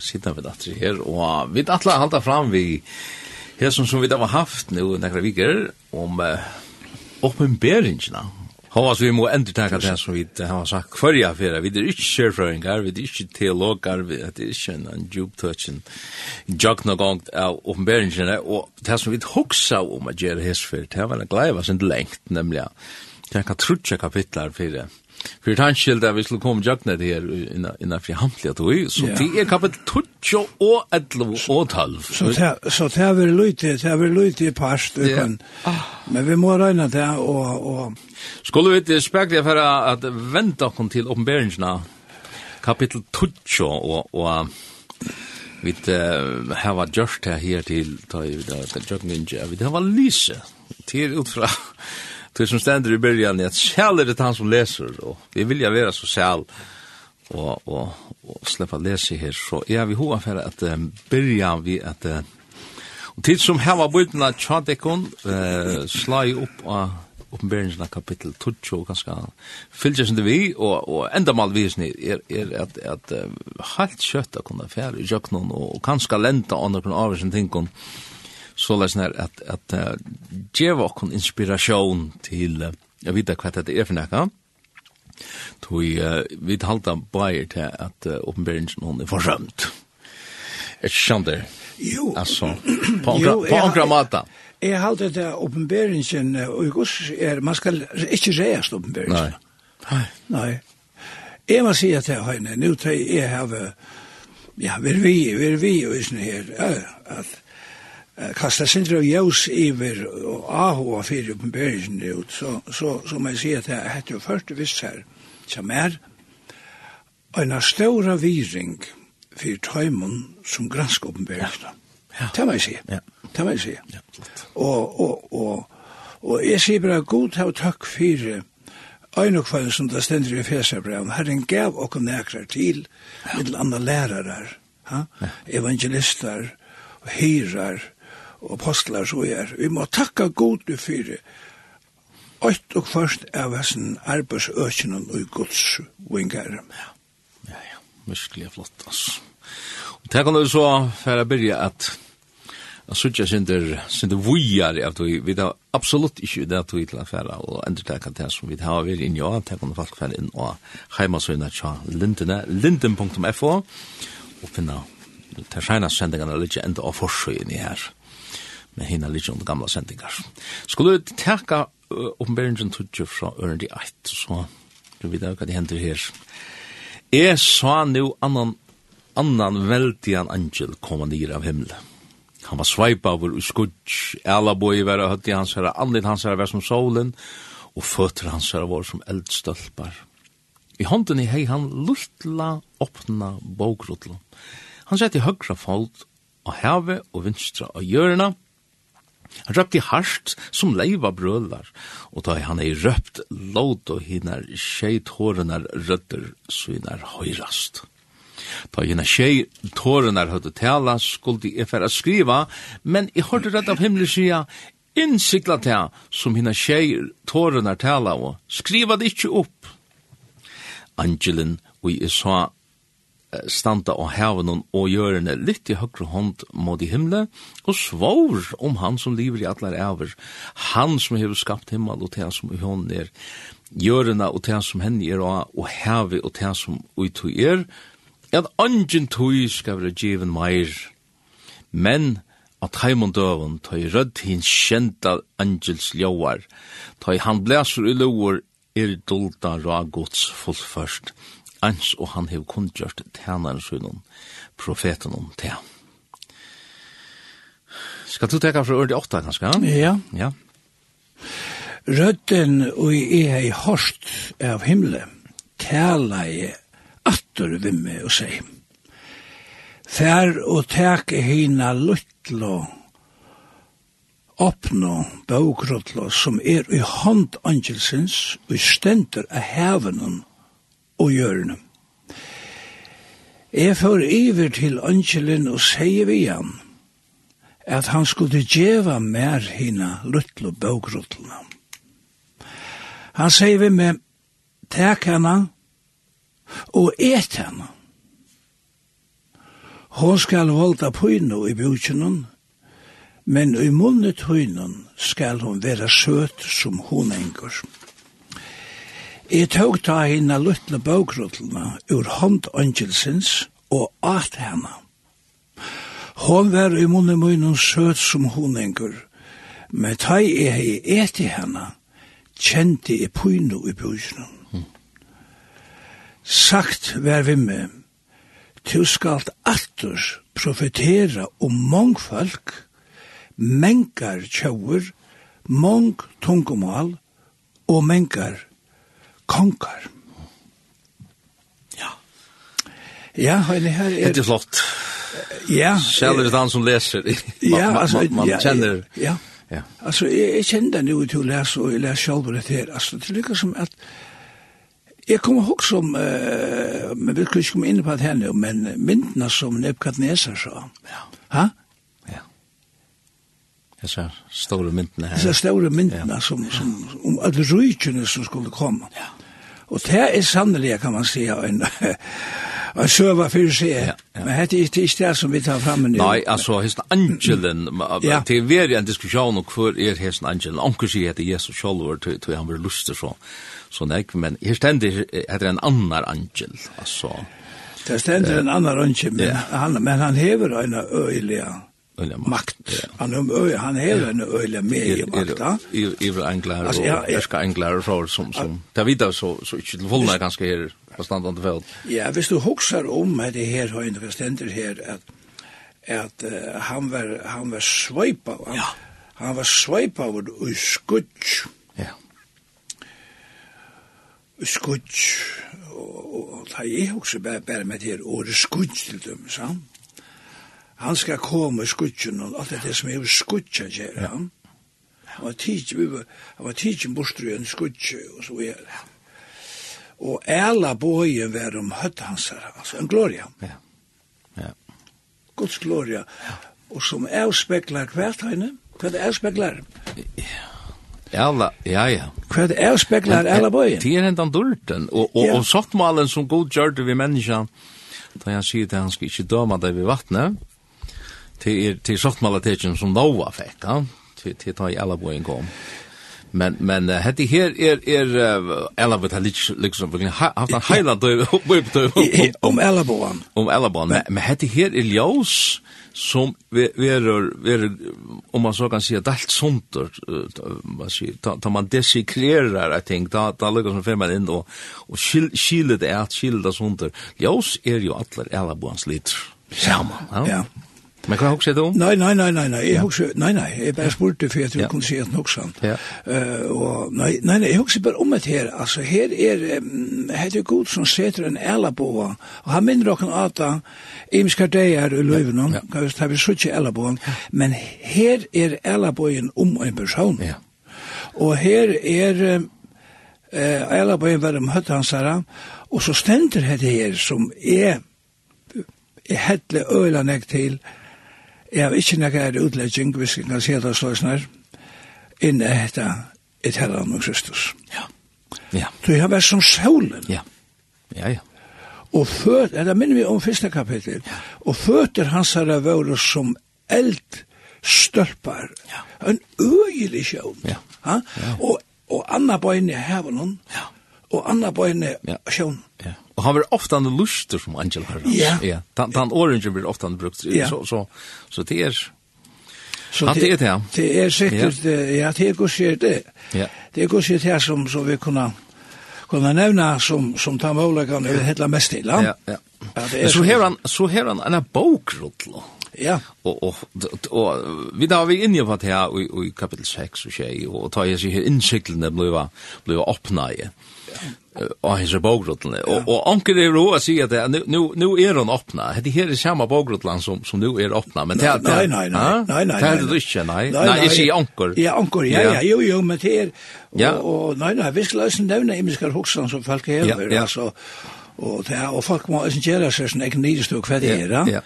sitter vi datter her, og vi dattla halda fram vi her som, som vi da var haft nu nekra viker om uh, oppenberingarna. Hovas vi må endurtaka det som vi har sagt kvarja fyrir, vi er ikke sjørfrøyngar, vi er ikke teologar, vi er ikke en djuptøtjen jagna gongt av oppenberingarna, og det som vi hoksa om a gjerra hesfyr, det var en glæva sin lengt, nemlig, det er kan trutja kapitlar fyrir, för han skilda vi skulle komma jagna det här innan innan för hamtliga då så det är kapitel 2 och 11 och 12 så det så det är väl lite det är väl lite past men men vi måste räkna det och och skulle vi inte spekla för att vänta kom till uppenbarelserna kapitel 2 och och vi har gjort det här till ta ju det jag inte vi det var lyse till utfra Det som stender i början är att själ är det han som läser. Och vi vill ju vara så själ og, og, och sleppa läsa her. Så jeg ja, vil för att at um, börja vi at uh, och tid som heva bøytena tjadekon uh, slai opp av uh, oppenberingsna kapittel 12 og ganske fylgja som det vi och, och enda mal vi är, är att, att uh, halt att kunna fære i jøknon og, kanske kanska lenta andre på avvisen tingkon så läs när att att uh, ge vart kon inspiration till uh, jag vet inte vad det är för något. Tui uh, vi halda bajer til at uh, oppenberingen hon er forsømt. Et kjander. Jo. Altså, på ankra mata. Jeg halte det oppenberingen, og i gus er, man skal ikke reast oppenberingen. Nei. Nei. Jeg må si at jeg har henne, nu tar jeg har, ja, vi er vi, vi er vi, og sånn her, at kasta sindra jævs iver og ahu ahoa fyrir oppenberingen ut, så, så, så må jeg si at jeg hette jo først visst her, som er en ståra viring fyrir tøymon som gransk oppenberingen. Ja. Det må jeg si. Ja. Det må jeg si. Ja. Og, og, og, og jeg sier bare god til å takk fyrir Ein og kvann som det stender i Fesabrevn, Herren gav okkur nekrar til, ja. middel anna lærarar, ha? evangelister, og hyrar, og apostlar så er. Vi må takka god for fyre. Øyt og først er væsen arbeidsøkjenen og gods vingar. Ja, ja, virkelig flott, altså. Og det kan du så, for jeg begynner at Jeg synes jeg synder, synder vujar av tog, vi har absolutt ikke det tog til affæra og endretaka det som vi har vært inn i år, det kan folk fære inn og heimasøyna tja lindene, linden.fo og finna, til sjeina sendingene litt enda av forsøyene her men hinna litt under gamla sendingar. Skulle du teka oppenberingen tudje fra øren de eit, så du vet hva det hender her. Jeg sa nu annan, annan veldian angel koma nir av himmelen. Han var sveipa over i skudj, alla boi vera høtti hans herra, andin hans herra var som solen, og føtter hans herra var som eldstølpar. I hånden i hei han luttla åpna bogrutla. Han sett i høgra fald av heve og vinstra av hjørna, Han røpte harst som leiva brølar, og da han ei røpt låt og hinar tjei tårenar rødder så høyrast. Da hina tjei tårenar høyde tala skulle jeg færa skriva, men jeg hørte rett av himmelig sida innsikla til som hina tjei tårenar tala og skriva det ikkje opp. Angelen og jeg sa standa og haven og gjørene litt i høyre hånd mot i himmelen, og svår om han som lever i atler æver, han som har skapt himmel og det som i hånden er, gjørene og det som henne er, og havet og det som uttog er, at angen tog skal være given meir, men at heimund døven tøy rødt hin kjenta angels ljóar, tøy han blæser i lovar, er dulta ra gods fullførst ans og han hev kundgjørt tænaren sunnum profeten om tæ. Skal du teka fra ordet åtta, kanskje? Ja. Ja. Rødden og jeg er i hårst av himmelen, tæla jeg atter vimme og seg. Fær og tæk hina luttlo oppnå bøkrotlo som er i hånd angelsins og stender av hevenen og hjørne. Jeg får iver til ønskjelen og sier vi igjen at han skulle djeva mer hina luttlo bøgruttlene. Han sier vi med tek henne og et henne. Hon skal volda pøyno i bjukjennom, men i munnet høynen skal hon vera søt som hon engur. Jeg tog ta henne luttla bøkrutlene ur hånd angelsins og at henne. Hon var i munne munnen søt som honengur, men ta jeg hei eti henne, kjente jeg pynu i bøkene. Mm. Sagt vær vi med, til skalt allturs profetera om mong folk, mengar tjauer, mong tungumal og mengar konger. Ja. Ja, Heine, her er... Det er flott. Ja. Selv er det han som leser. man, ja, altså... Man, man, man kjenner... Ja. ja. Altså, jeg, jeg kjenner det nu til å lese, og jeg leser selv det her. Altså, det lykkes som at... Jeg kommer ihåg som, uh, men vi kan ikke komme inn på det her nå, men myndene som Nebuchadnezzar sa. Ja. Ha? Ja. Disse store myndene her. Disse store myndene ja. som, som, om alle rykene som skulle komme. Ja. Og det er sannelig, kan man si, en, en søva for seg. Ja, ja. Men det er ikke det som vi tar frem nu. Nei, altså, hesten angelen, ja. det er veldig en diskusjon om hvor er hesten angelen. Anker sier hette Jesus sjolver, til han var lustig så, så nek, men her stendir heter en annar angel, altså. Det stender en annar angel, men, han, men han hever en øyelig, öliga makt. Ja. Han är han är en öliga med makt. I vill enklare alltså, ja, och jag ska enklare så som som. vet då så så inte till fulla ganska här på standard fält. Ja, visst du huxar om det här har inte förstått här att att uh, han var han var swipa. Han, ja. han var swipa och skutch. Ja. Skutch og ta i hugsa bara bara med her och skutch til dem, han han skal komme i skutjen, og alt det som er skutjen, sier han. Han var tidsen, vi var, han var tidsen bortstru en skutje, og så er det. Og æla bojen var om høttansar, altså en gloria. Ja. ja. Guds gloria. Ja. Og som avspeklar hvert henne, hva det avspeklar? Ja. Alla, ja, ja. Hva det avspeklar alla bojen? Det er hendan durten, og, og, ja. og sottmalen som god gjør det vi menneskene, da han sier det, han skal ikke døma deg ved vattnet, till till sortmalatetjen som då var fett, ja. Till till ta i alla bojen kom. Men men hetti her er er alla vet lite liksom verkligen haft en highland upp om um Om Ellaborn. Men hetti her er ljós som verur verur om man så kan säga dalt sunt vad säger ta man desikrerar jag tänkt ta ta går som femman in och och skilde det är skilda sunt er jo allar alla Ellaborns lit. Samma. Ja. Men hva hokser du om? Nei, nei, nei, nei, nei, jeg hokser, nei, nei, jeg bare spurte for at tror jeg kunne si at nok sant. Ja. Uh, og nei, nei, nei, jeg hokser bare om et her, altså her er, um, her er god som seter en elaboa, og han minner okken at da, imskar deg er i løyvene, ja. ja. da vi sutt ikke elaboa, men her er elaboen om en person. Ja. Og her er, um, eh alla på en värm hött hans här och så ständer det her som er i helle øyla nek til, Jeg har ikke nekka er utlegging, hvis jeg kan si det slås nær, inne hetta et herran om Kristus. Ja. Ja. Du har vært som solen. Ja. Ja, ja. Og føt, er det minner vi om første kapittel, ja. og føter hans herre våre som eld størpar. Ja. En øyelig sjøvn. Ja. Ha? Og, og anna bøyne i hevnen. Ja og anna bøyne ja. sjón. Ja. Og han var ofta en luster som Angel har. Ja. ja. Den, den orange blir ofta brukt. Ja. Så, så, så det er... Så det, er det, det er sikkert, ja, det er gusir det. Ja. Det er gusir det som, som vi kunne, kunne nevna som, som ta målegan ja. helt mest til. Ja, ja. ja så her han, så her han en bokrull. Ja. Og, og, og, vi da var vi inne på det her i, i kapitel 6 og 6, og ta jeg seg sier innsiklene ble, ble åpna i. Ja. Og hans er bogrotlen. Og, og anker er ro å si at nå er han åpna. Det her er samme bogrotlen som, som nå er åpna. Men det, nei, nei, nei, nei, nei, Det er det ikke, nei. Nei, nei, jeg sier anker. Ja, anker, ja, ja, jo, jo, men det er, og, ja. og nei, nei, vi skal løse nevne imiskar hoksan som folk hever, ja, ja. altså, og, det, er, og folk må også gjøre seg sånn, ikke nidestå hva det er, ja. ja.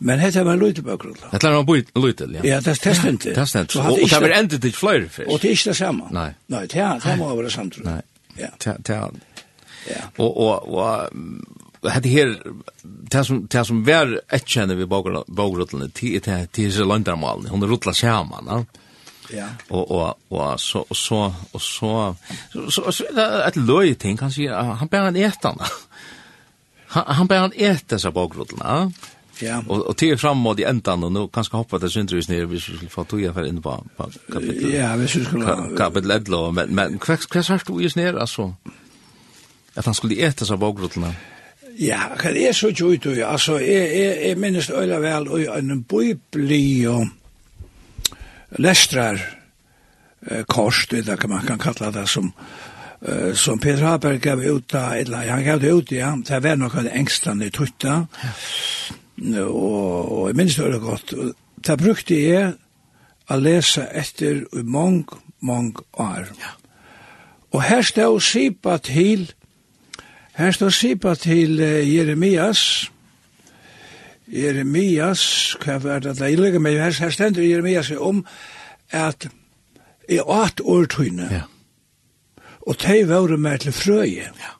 Men hetta var lítið bakgrunn. Hetta var bult lítið, ja. Ja, det er inte. Det er inte. Og det var enda til flere fisk. Og det er ikke det samme. Nei. Nei, det er det må være samt. Nei. Ja. Ta ta. Ja. Og og og hetta her det som det som var ett känner vi bakgrunnen till till till så långt Hon rullar samman, va? Ja. Og og og så so så so så så så ett löj ting kan säga han bär en. Han han bär en ätarna så? Ja. Och og till fram mot i endan och nu kanskje hoppa det syndrus ner vi skulle få toja för in på på kapitel. Ja, vi skulle kapitel 11 men men kvax kvax har du ju ned alltså. At han skulle äta så bakgrotlarna. Ja, kan är så ju ja, alltså är är är minst öla väl och en bibli og lästrar eh kost det kan man kan kalla det som eh som Peter Haberg gav ut, eller han gav det ut, ja, det var nok av det engstene i Tutta, ja og, og jeg minns det var godt. Da brukte jeg å lese etter i mange, mange år. Ja. Og her stod Sipa til, her stod Sipa til Jeremias, Jeremias, hva var det, jeg legger meg, her, her stender Jeremias om at i åt årtøyne, ja. og de var med til frøye. Ja.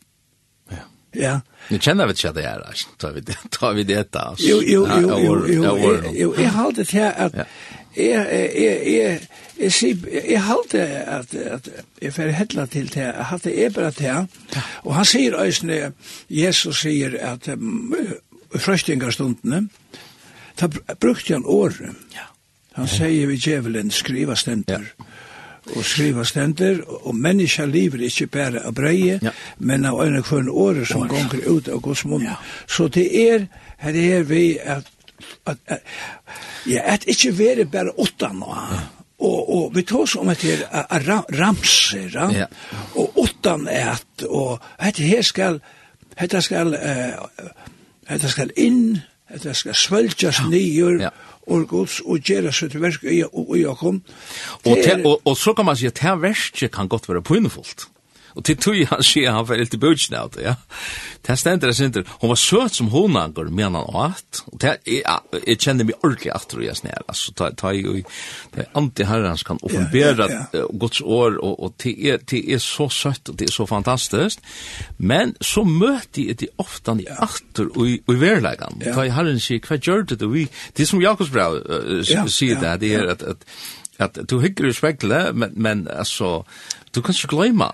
Ja. ja. Nu känner vi inte det här, tar vi det, tar vi det där. Jo, jo, jo, jo, jo, jo, jag har det här att jag, jeg, jeg, jeg, jeg, jeg det att, att jag får hälla till det här, att jeg är bara det här. Och han sier ösne, Jesus säger att i frøstingarstundene, da brukte han året. Han sier vi djevelen skriva stämter. Ja og skriva stender, og menneska lever ikkje berre av breie, ja. men av ein kvøn året som År. gonger ut av Guds munn. Ja. Så det er, her er vi at, at, at ja, at ikkje vere berre åtta nå, ja. og, og vi tar oss om at det er ramser, ja. og åtta nett, og at her skal, dette skal, uh, dette skal inn, at det skal svøljas nyer, ja. og gods, og gjøre seg til versk i Jakob. Og, og, og, og så kan man si at det verset kan gott være pynefullt. Og til tog han sier han fyrir til bøtjen av det, ja. Det stender jeg sinter. Hun var søt som honangur, men han åt. Og det, jeg, jeg kjenner meg ordentlig aftur i hans nær, altså, ta, ta jo det anti herrans kan offenbera yeah, yeah, yeah. Guds år, og, og det, er, det er så søtt, og det er så fantastiskt. Men så møter jeg det ofte i aftur og i, i verlegan. Ta i herren sier, hva gjør det du? Det er som Jakobs bra uh, sier det, det er at, at at du hygger i spekle, men, men altså, du kan ikke glemme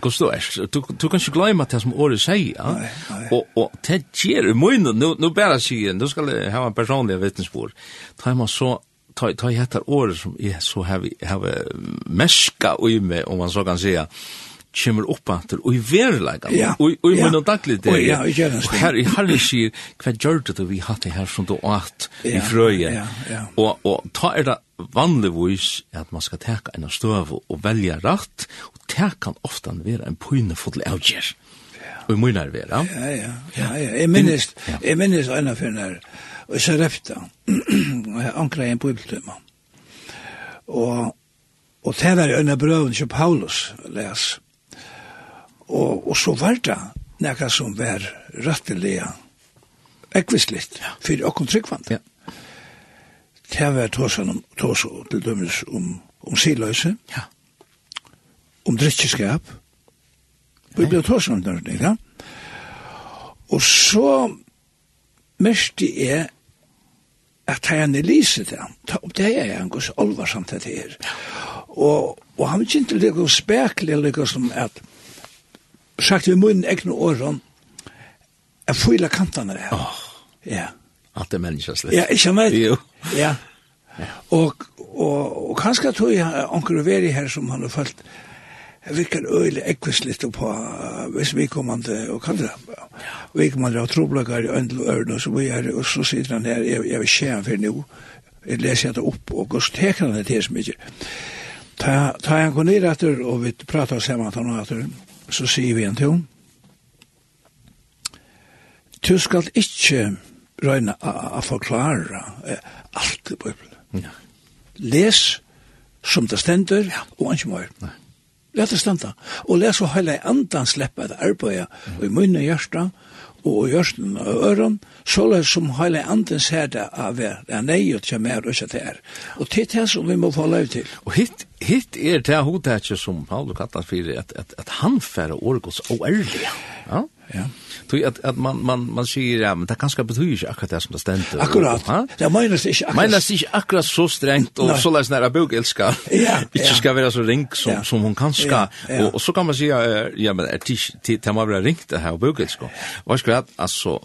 hvordan du er. Du, du kan ikke glemme det som året sier. Nei, nei. Og, og det gjør i munnen, nu, nu bare sier, nu skal jeg ha en personlig vittnesbord. Ta man så, ta, ta i etter året som jeg så har, vi, har meska i meg, om man så kan säga kommer upp att och i verkligheten ja, och och i ja. munnen daglig det ja och här i Harry sier vad gjorde du vi hade här som då åt i Ja, fröje Og, og ta er det vanligvis at man skal teka en støv og velja rett, og det kan ofte være en pynefull avgjør. Ja. Og i munnar vera. Ja, ja, ja, ja. Jeg minnes, ja. jeg minnes en av finner, og så refta, og jeg ankra en bibeltøyma. Og, og det var en av brøven som Paulus les. Og, og så var det nekka som var rettelig, ekvislitt, for okkur tryggvand. Ja det var tåsen om tås til dømes om, om siløse, ja. om drikkeskap, vi ble tåsen om det, ikke? Og så mest jeg at han er lise det, Ta opp det er han gos olvarsamt det her. Og, og han er ikke lika spekelig, lika som at, sagt vi munnen egne åren, er fyla kantene her. Oh. Ja. Yeah at det menneskes litt. Ja, ikke med. Jo. Ja. Og, og, og kanskje tror jeg onker veri her som han har følt virkar øyelig ekvislitt på hvis vi kommer til og kan det. Vi kommer til og troblagar i øndel og ørn og så vi er, og så sitter han her, jeg, jeg vil skje han for nå. Jeg leser det opp og så teker han det til så mye. Ta, ta han går ned etter og vi prater sammen til han etter, så sier vi en til henne. Du skal ikke røyna a forklara alt i Bibelen. Ja. Les som det stender, ja. og ikke mer. Nei. Læt det stenda. Og les og heile andan sleppa det arbeid og i munnen hjørsta, og i hjørsten og øren, så les som heile andan ser det av det er nei og tja mer og det er. Og titt her som vi må få løy til. Og hitt, hitt er det hodet som Paul kallar fyrir, at, at, at han færre årgås og ærlig. Ja. Ja. Tui at at man man man sier ja, men det kanskje betyr ikke akkurat det som det stender. Akkurat. Det menas ikke akkurat. Menas ikke akkurat så strengt og så læs næra bok elska. Ja. Ikke skal være så ring som som hon kan ska. Og og så kan man säga ja men det till tema vara ringt det här bok elska. Vad ska att altså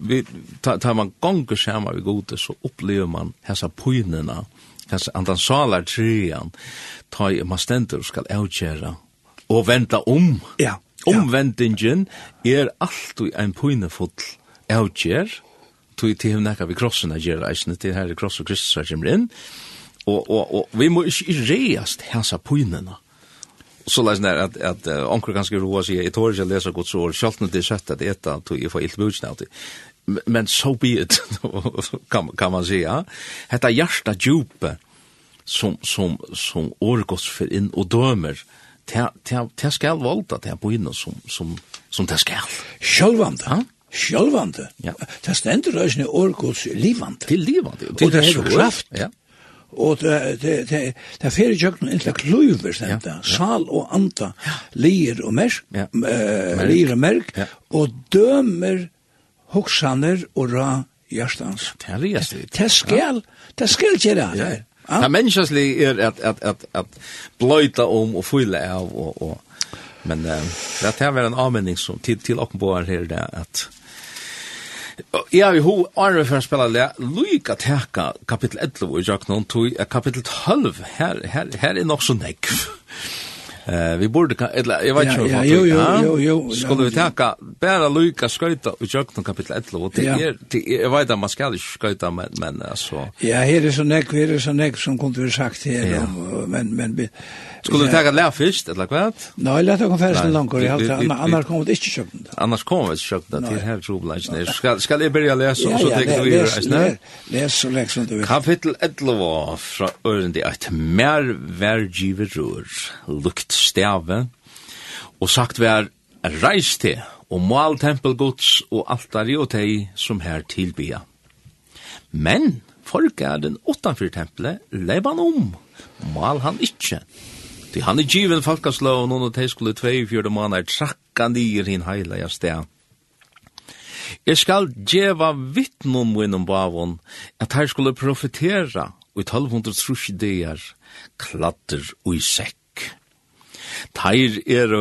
vi tar man gånger skärma vi gode så upplever man hessa poinerna. Kanske andan salar trean. Ta man ständer ska avgöra och venta om. Ja. Omvendingen er alltid en poinefull avgjer, tog til henne nekka vi krossen avgjer, eisne til her i kross og Kristus er kjemmer inn, og, og, og vi må ikke reast hansa av. Så leis nær at, at uh, onker ganske roa sier, jeg tår ikke lesa gods sår, sjalt når det er søtt at eta, tog jeg får ilt budsna alltid. Men so be it, kan, kan man säga. Hetta hjärsta djupe som, som, som årgås för inn och dömer, det skal valda det på innan som, som, som det skal. Sjølvande. Ja? Sjølvande. Ja. Det stender røysene årgods livande. Til livande. Og det er kraft. Ja. Og det, det, det, det fer i kjøkken inntil kluver, ja, ja. sal og anta, lir og merk, ja. uh, lir og merk, ja. og dømer hoksaner og ra hjertans. Det er det. Det skal, det skal gjøre det. Ja. Ja. Det mänskliga er att att att at blöta om och fylle av och og men uh, det er var en avmenning som till til och på det där att Ja, vi ho Arne för spela lä. Luka teka kapitel 11 i Jaknon tog kapitel 12 Her, här her är nog så näck. Eh, vi borde kan eller jag vet inte. Ja, jo jo jo jo. Skulle vi ta bara Luka skjuta i jökna kapitel 11 och det är jag vet att man ska skjuta men men alltså. Ja, här är så näck, här är så näck som kunde vi sagt här men men Skulle du ta ett lär först eller vad? Nej, låt oss färdas en lång Jag har annars kommer det ikke köpt det. Annars kommer det köpt det till här troblagen. Ska ska jag börja läsa och så tänker du ju rätt snä. Läs så läs som du. Kapitel 11 fra Ørendi, att mer vergiverur lukt stave, og sagt vær, reis til og mal tempelgods og altari og tei som her tilbya. Men folk er den utanfyr tempelet leivan om, mal han ikkje, Ty han er given falkaslå, og noen av de skulle tvei fjörde måneder trakka nir hin heila ja sted. Jeg skal djeva vittnum minnum bavon, at her skulle profetera, og i 1230 dagar, kladder og i sekk. Teir er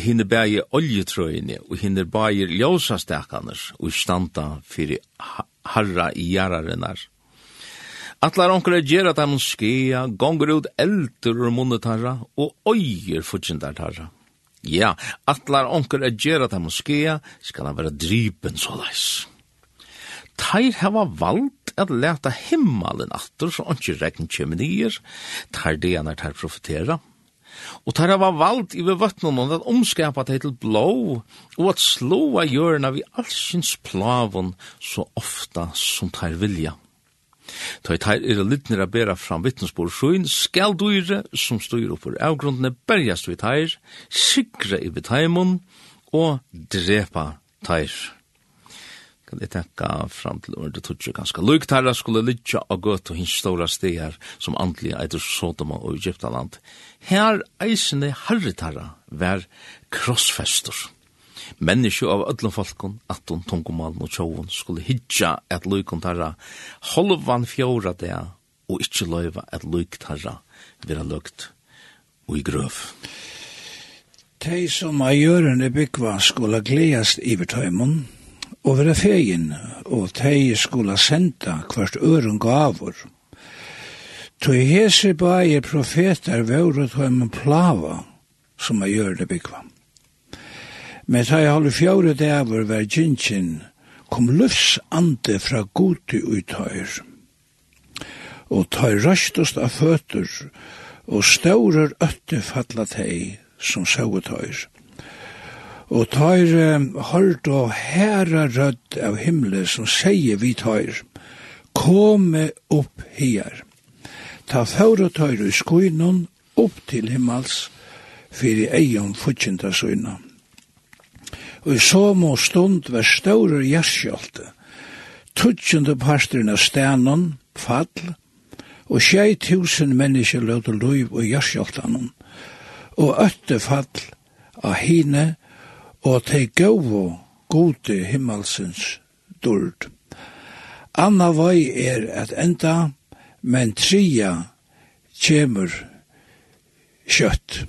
hinne bægi oljetrøyene, og hinne bægi ljósastekaner, og standa fyrir harra i jararinnar. Atlar onkur er gjerra dem og skea, gonger ut eldur og munnetarra, og øyer futsindar tarra. Ja, atlar onkur er gjerra dem og skea, skal han være drypen så leis. Teir hava vald at leta himmelen atter, så onkur regn kjemenier, teir deanar teir profetera, og teir hava vald i bevøttnum at omskapa teir til blå, og at slåa hjørna vi allsins plavon så ofta som teir vilja. Ta i teir er litnir a bera fram vittnesbord sjoin, skal dyre som styr oppur avgrundene berjast vi teir, sikre i betaimun og drepa teir. Kan jeg tenka fram til ordet tutsi ganske luk teirra skulle lytja og gøtt og hins stora stegar som andlige eitur Sodoma og Egyptaland. Her eisene harri teirra var krossfestur menneske av öllum folkon, attun tungumalen og tjovun, skulle hitja et luikon tarra, holvan fjóra dea, og ikkje løyva et luk tarra, vera lukt og i grøv. De som er gjørende byggva skulle gledast i vertøymon, og vera fegin, og de skulle senda hvert øren gavur. Tøy hese bæje profetar vore tøymon plava, som er gjørende byggva. Men ta jeg holde fjore dæver var gynnsinn, kom lufs ande fra gode uttøyr. Og tøy røstast av føtur, og staurer ötte falla tei som sauetøyr. Og tøyr hård og herra rødd av himle som sier vi tøyr, kome opp her. Ta færa tøyr i skoinon opp til himmels, fyrir eion futsinda søgnan og i som og stund var ståre gjerskjolte. Tutsjende parsterne stenon, fall, og tjei tusen mennesker løte loiv og gjerskjoltanon, og øtte fall av hine, og te gau gode himmelsens dord. Anna vei er at enda, men tria kjemur kjøtt.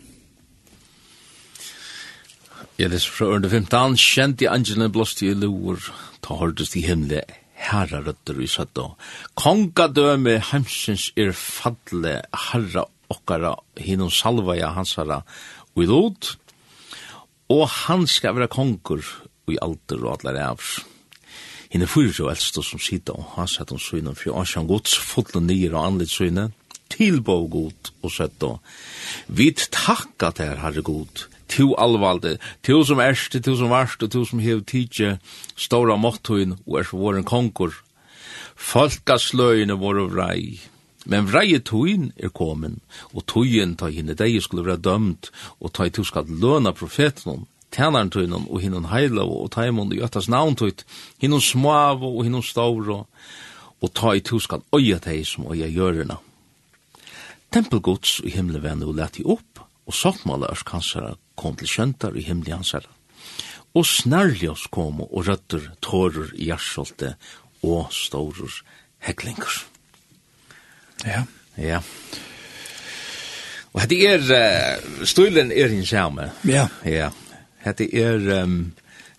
Jeg leser fra Ørne 15, kjent i Angela blåst i loer, ta hårdest i himle, herra røtter i satt og. Konga døme heimsins er fadle, herra okkara, hinnom salvaja hansara, og i lot, og han skal være konger, og i alder og atler av. Hinn er fyrir jo eldst som sida, og han satt om synen, for Asjan gods, fotle nyer og anlitt synen, tilbå god, og satt og, vi takka til herre god, to alvalde, to som erste, to som varste, to som hev tidje, stora måttuin, og er våren konkur. Folkasløyene våre vrei, men vrei tuin er komin, og tuin ta hinne deg skulle være dømt, og ta i to skal løna profeten, tænaren tuin, og hinnon heila, og taimon i øttas navn tuit, hinnon smav, og hinnon stavro, og ta i to skal oia deg som oia gjørina. Tempelgods i himmelen venner og lette opp, og sottmåla ørsk kanskje kom til kjøntar i himmelig hansara. Og snarljås kom og røtter, tårer, hjertsolte og stårer heklinger. Ja. Ja. Og hette er, uh, stilen er hinn sjame. Ja. Ja. Hette er, um,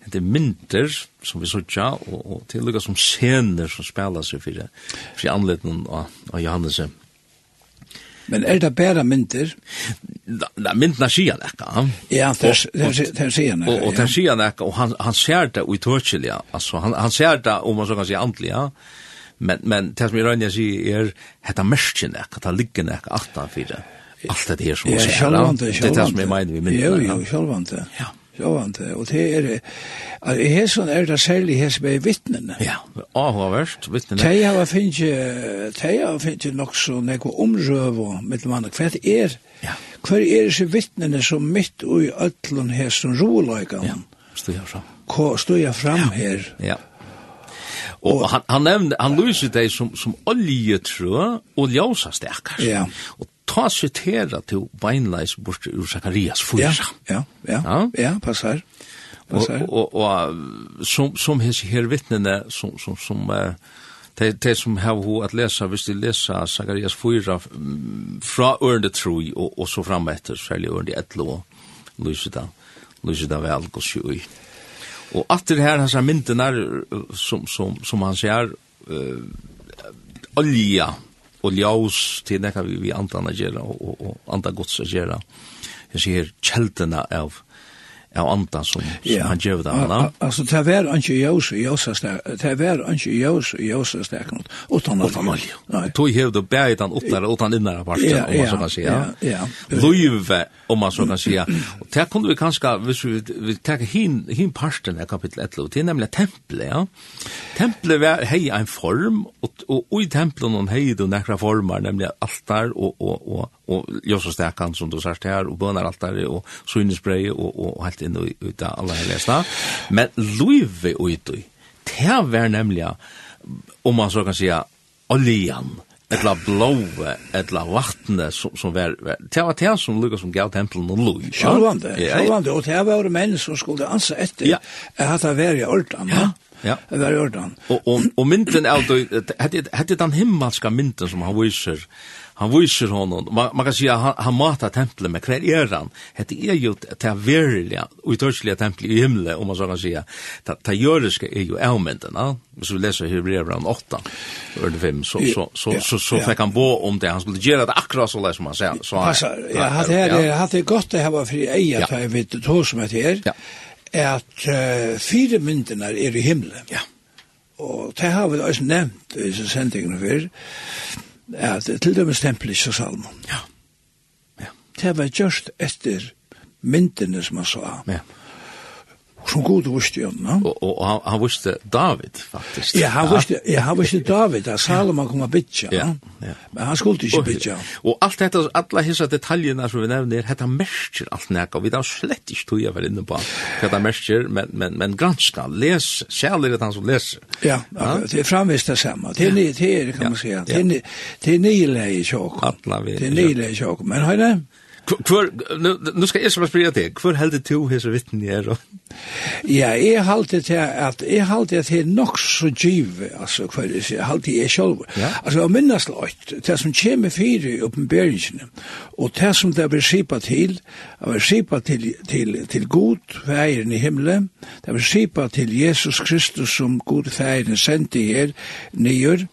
hette er mynter som vi sotja, og, og til lukka som scener som spela seg fyrir, fyrir anledningen av, av Johannesen. Men er det bare mynter? Da, myntene sier nekka. Ja, det sier nekka. Og det sier nekka, og han, han ser det uitørkelig, altså, han, han ser det, om man så kan si andelig, ja. Men, men det som jeg rønner sier, er, hette merskje nekka, det ligger nekka, alt han fyrir. Alt det her som sier, det er det som jeg mener vi mynter. Jo, jo, sjølvante. Ja. Sjåvante, og det er, at i hesson er det særlig hes med vittnene. Ja, avhåverst, vittnene. De har finnet, de har finnet nok så nekko omrøv og mann, hva er, ja. hva er disse vittnene som mitt ui ötlun hesson roløygan? Ja, stod jeg fram. Hva stod jeg fram her? Ja, Og, og han han nevnde han lyser deg som som oljetrø og ljósa sterkar. Ja. Og ta sitera til beinleis bort ur Zakarias 4. Ja, ja, ja, ja, ja passar. passar. Og, og, og som, som hans her vittnene, som, som, som uh, de, de som har ho at lesa, hvis de lesa Zakarias 4 fra ørende troi og, og så fram etter, særlig ørende etlo og lyser da, lyser da vel gos jo i. Og at det her hans mynden er, som, som, som han sier, uh, olja, og ljós til nekka vi, vi andan a gjerra og, og, og anda gods a gjerra. Jeg sier kjeldena av av andan som, som han gjør det alla. Altså, det var inte jøs i ljusaste, det var inte ljus i ljusaste knut, utan olje. utan olja. Tog hev då bäget han utan utan innan parten ja, om man så kan säga. Ja, ja. Löve om man så kan säga. Og det kunde vi kanskje, hvis vi vi tar hin hin parten av kapitel 11, det er nemlig tempelet, ja. Tempelet var hej en form og, og, og i tempelet noen hei du nekra former, nemlig altar og, og, og, og Josastakan som du sagt her, og bønaraltare, og synesbrei, og, og, og helt inn i ut av alle helesna. Men luive ut i, det var nemlig, om man så kan säga, oljan, etla blåve, etla vattne som, som var, var, det var det som lukka som gav tempelen og lov. Sjølvande, sjølvande, og det var menn som skulle ansa etter, ja. at det var i ordan, ja. Ja. Det var i ordan. Og, og, og mynden er, hette den himmelska mynden som han viser, han viser honom, man, man kan säga han, han matar templet med kvar är han, det är ju det här verliga, utörsliga templet i himle, om man så kan säga, det här jöriska är ju avmänderna, Hvis vi läser Hebreerbrann 8, vers 5, så, så, så, så, så, fick han bo om det, han skulle göra det akkurat så där som han säger. Så, Passar, ja, han det här det gott det här var för eja, för jag vet inte som det Ja. at uh, fire mynderna er i himle. Ja. Og det har vi også nevnt i disse sendingene før at til dømes tempelet i salmen. Ja. ja. Det var just etter myndene som han sa. Ja som god visste jo, no? Og, og, og han visste David, faktisk. Ja, han visste, ja, han visste David, at Salomon kom a bitja, ja, ja. men han skulle ikke bitja. Og, og alt dette, alla hissa detaljerna som vi nevner, hetta merker alt nekka, vi da slett ikke tog jeg var inne på hetta merker, men, men, men granska, les, særlig det han som leser. Ja, ja, det er framvist det samme, det er nye, det er, kan man säga, det er nye, det er nye leie tjåk, det er nye leie tjåk, men høyre, Hvor, nu nu skal jeg som spørre deg, hvor heldig du hese vitten i er? Ja, jeg heldig til at, jeg heldig er nok så giv, altså, hva er det, jeg heldig jeg selv. Ja. Altså, jeg minnes løyt, det som kommer fire i oppenberingene, og det som det blir skipa til, det blir skipa til, til, til god, feiren i himmelen, det blir skipa til Jesus Kristus som god feiren sendte her, nyer,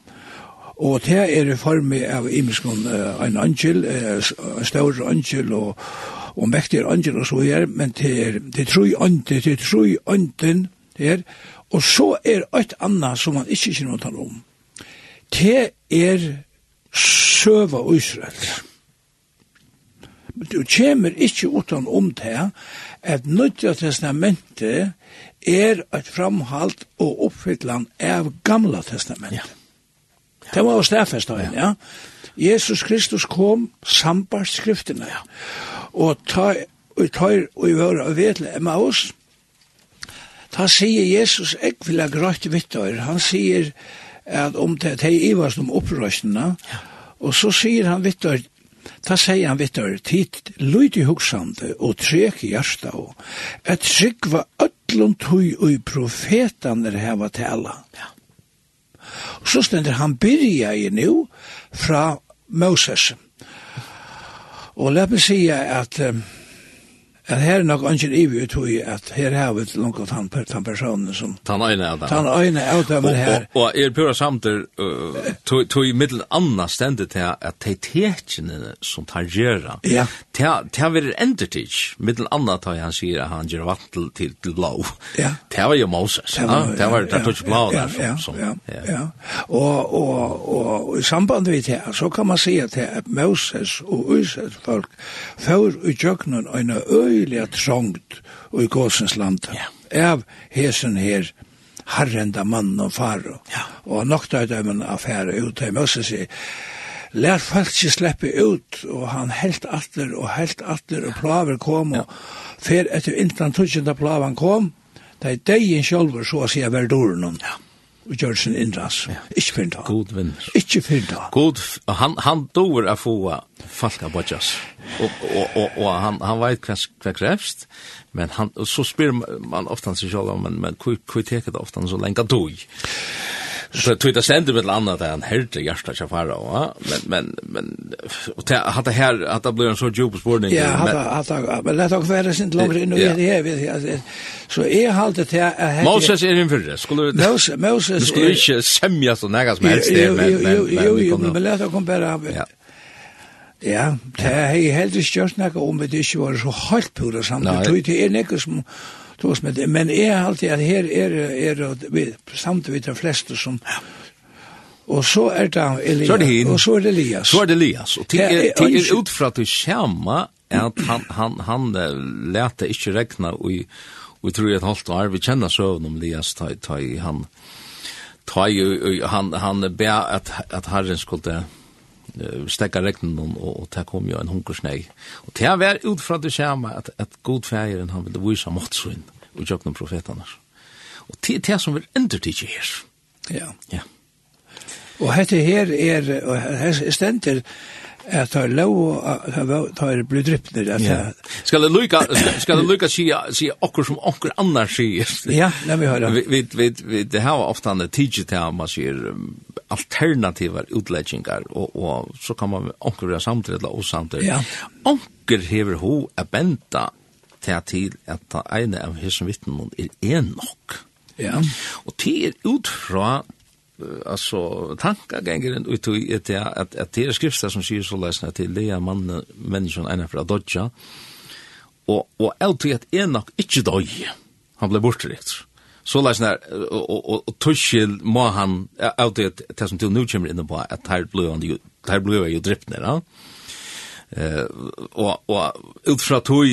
Og det er i form av imiskon uh, en angel, uh, en stor angel og, og mektig angel og så her, men det er, det er ånden, det er tru ånden her, og så er et annet som man ikke kjenner å tale om. Det er søva Israel. Du kommer ikke utan om det, at nødja testamentet er et framhalt og oppfytlan av gamla testamentet. Ja. Det var stafest da, ja. ja. Jesus Kristus kom sambart skriftene, ja. Og ta, og tar og i våre og vedle Emmaus, ta sier Jesus, jeg vil ha grått vittar, han sier at om det er ivast om opprøstene, ja. og så sier han vittar, Ta sier han vittar, tid lyd i hugsande og trek i hjärsta og et trygg var öllum tui og profetaner heva tala. Ja. Og så stender han byrja i nu fra Moses. Og la meg si at um, at her er nok ikke ivi ut hui at her har vi langt han, han personen som... Han øyne av dem. Han øyne av dem her. Og, og er pura samter, uh, tog i middel anna stendet til at de tekjene som tar gjøra, ja. til vi er endertids, middel anna tar han sier at han gjør vantel til, til blå. Ja. Til var jo Moses, ja. Til var det tog blå der. Ja, som, ja, ja. ja. Og, og, og, i samband vi til, så kan man si at Moses og Øyses folk får utjøknen og en øy øyelig trångt og i gåsens land. Ja. Av hesen her harrenda mann og faro. Ja. Og nok da er en affære ut jeg må også si, lær folk ikke slippe ut, og han helt atter og helt atter, og plaver kom, og fer etter intan tusen da plaven kom, det er deg en sjølver, så å si, verdoren. Ja og gjør sin innras. Ja. Ikke fyrir da. God vinner. Ikke fyrir da. God, han, han dover å få falka bodjas. Og, og, og, og han, han vet hva, hva krevst, men han, så spyr man ofta seg selv om, men, men hva hvor teker det ofta så lenge dog? Så tog det ständer med landa där han hörde hjärta jag fara va men men men och det hade här att det blev en så djup spårning Ja hade hade men det har varit sent långt in och det är vi så är halt det här Moses är inför det skulle Moses Moses skulle inte sämja så nära som helst det men men jo jo men låt oss kommit bara Ja. Ja, det er helt ikke gjort noe om det ikke var så helt pura sammen. Det er nekker som tos med det. Men jeg har alltid at her er, er vi, samtidig de fleste som... Og så er det Elias. Så er det hin. Og så er det Elias. Så er det Elias. Og til, er, det er utfra at du kommer at han, han, han lærte ikke rekna og vi tror at halvt år, vi kjenner søvn om Elias, ta, ta, han, ta, han, han, han, han, at, han, han, han, stekka regnen og, og det kom jo en hunkersnei. Og det var ut fra det samme at, at god feiren han ville vise måttsvinn og jøkken profetene. Og det er det som vil endre til her. Ja. Ja. Og dette her er, og her stender, at det er lov at det er blitt drypner. Ja. Skal det lukka, skal det lukka sia, sia okkur som okkur annars sier? Ja, la vi høyra. Vi, vi, vi, vi, det her var ofta han tidsi til han, man sier, alternativar utleggingar og, og så kan man onkur vera samtidla og. Ja. Onkur hever ho a benta til til at ta eine av hesson vittnen er en nok. Ja. Og til er ut fra alltså tankagängen ut i att att att det är skrifter som säger så läsna till det är man människan ena för att dodja och och alltid att en nok inte dog han blev bortryckt så läs när och och tuschel må han out det det som till nu kommer in på att här blue on the här blue är ju drippne va eh och och utifrån tog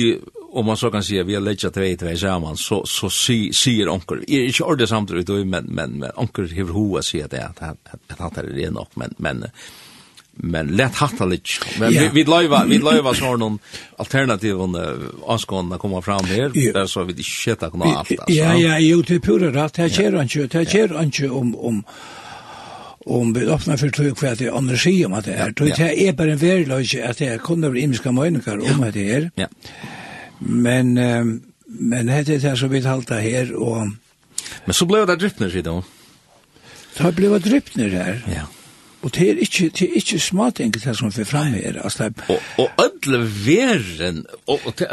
om man så kan säga vi har lägger två två samman så så säger onkel är inte ordet samtidigt men men men onkel hur hoa säger det att att han tar det nog men men men lätt hatta lite. Men yeah. vi vi löva vi löva så någon alternativ om anskonna komma fram här yeah. där så vi det shit att kunna allt. Ja ja, ju till pura rätt här kör han kör, här kör han kör om om om vi öppnar för tryck för att det är energi om att det är. Då det är bara en värdelös att det kunde bli imska möjningar om att det är. Ja. Men men det är det så vi halta här och Men så blev det drypner då. Det har blivit drypner här. Ja. Og det er ikke, det er ikke smart enkelt det som vi fram her. Altså, og, og ødle veren, og, og det,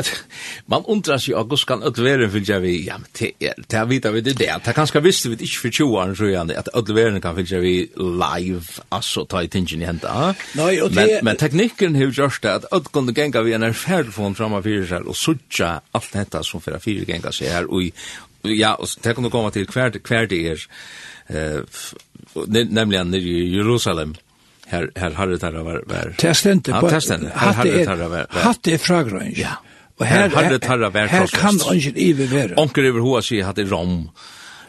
man undrar seg, og hvordan kan ødle veren fylltja vi, ja, men det, er, det er vidt vi det, det er kanskje visst vi ikke for 20 år, tror jeg, at ødle veren kan fylltja vi live, altså, ta i tingen i henda. Nei, og det... Men, men teknikken har gjort det, at ødle kunne genga vi en erfærfon fram av fyrir seg, og suttja alt dette som fyrir fyrir genga seg her, og ja, og det kan du komme til hver, hver det er, eh, nämligen i Jerusalem. Här här hade det var var testente på hade det var hade frågor ja. Och här hade det var här kan ingen ev vara onkel över hur sig hade rom.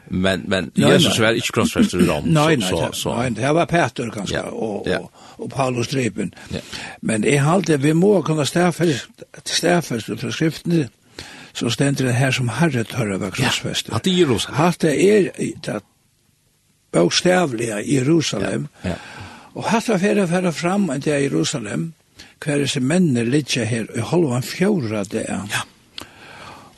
Men men Jesus var inte krossfäster i rom nej, nej, så så nej det var Peter ganska och och Paulus drepen men i halt vi må kunna stäffer stäffer för skriften så ständer det här som Herre tar var krossfäster. Ja, att det är Jerusalem. Att det bokstavliga i Jerusalem. Ja, ja. Og hatt av fyrir fyrir fram enn det er Jerusalem, hver disse mennene ligger her i halvan fjóra det er. Ja.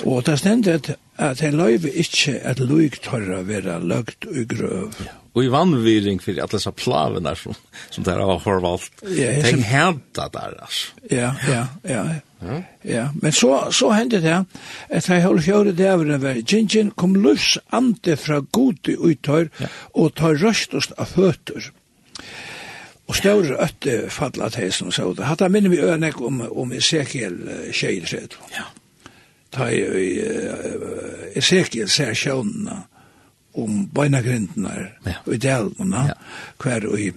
Og det stendet at det løyve ikkje at løyg tørra vera løgt og grøv. Ja. Og i vannviring fyrir alle disse plavene som, som der har horvalt. Ja, Tenk henta der, altså. Ja, ja, ja. ja. Ja. men så, så hendte det at jeg holdt fjore dæveren ved Gingin kom løs ante fra gode uttøyr ja. og tar røstest av føtter. Og større øtte fadla som så det. Hatta minner vi ønek om, om Ezekiel uh, tjejtred. Ja. Ta i uh, Ezekiel ser sjånene om bøynagrindene ja. og i delene ja. hver og i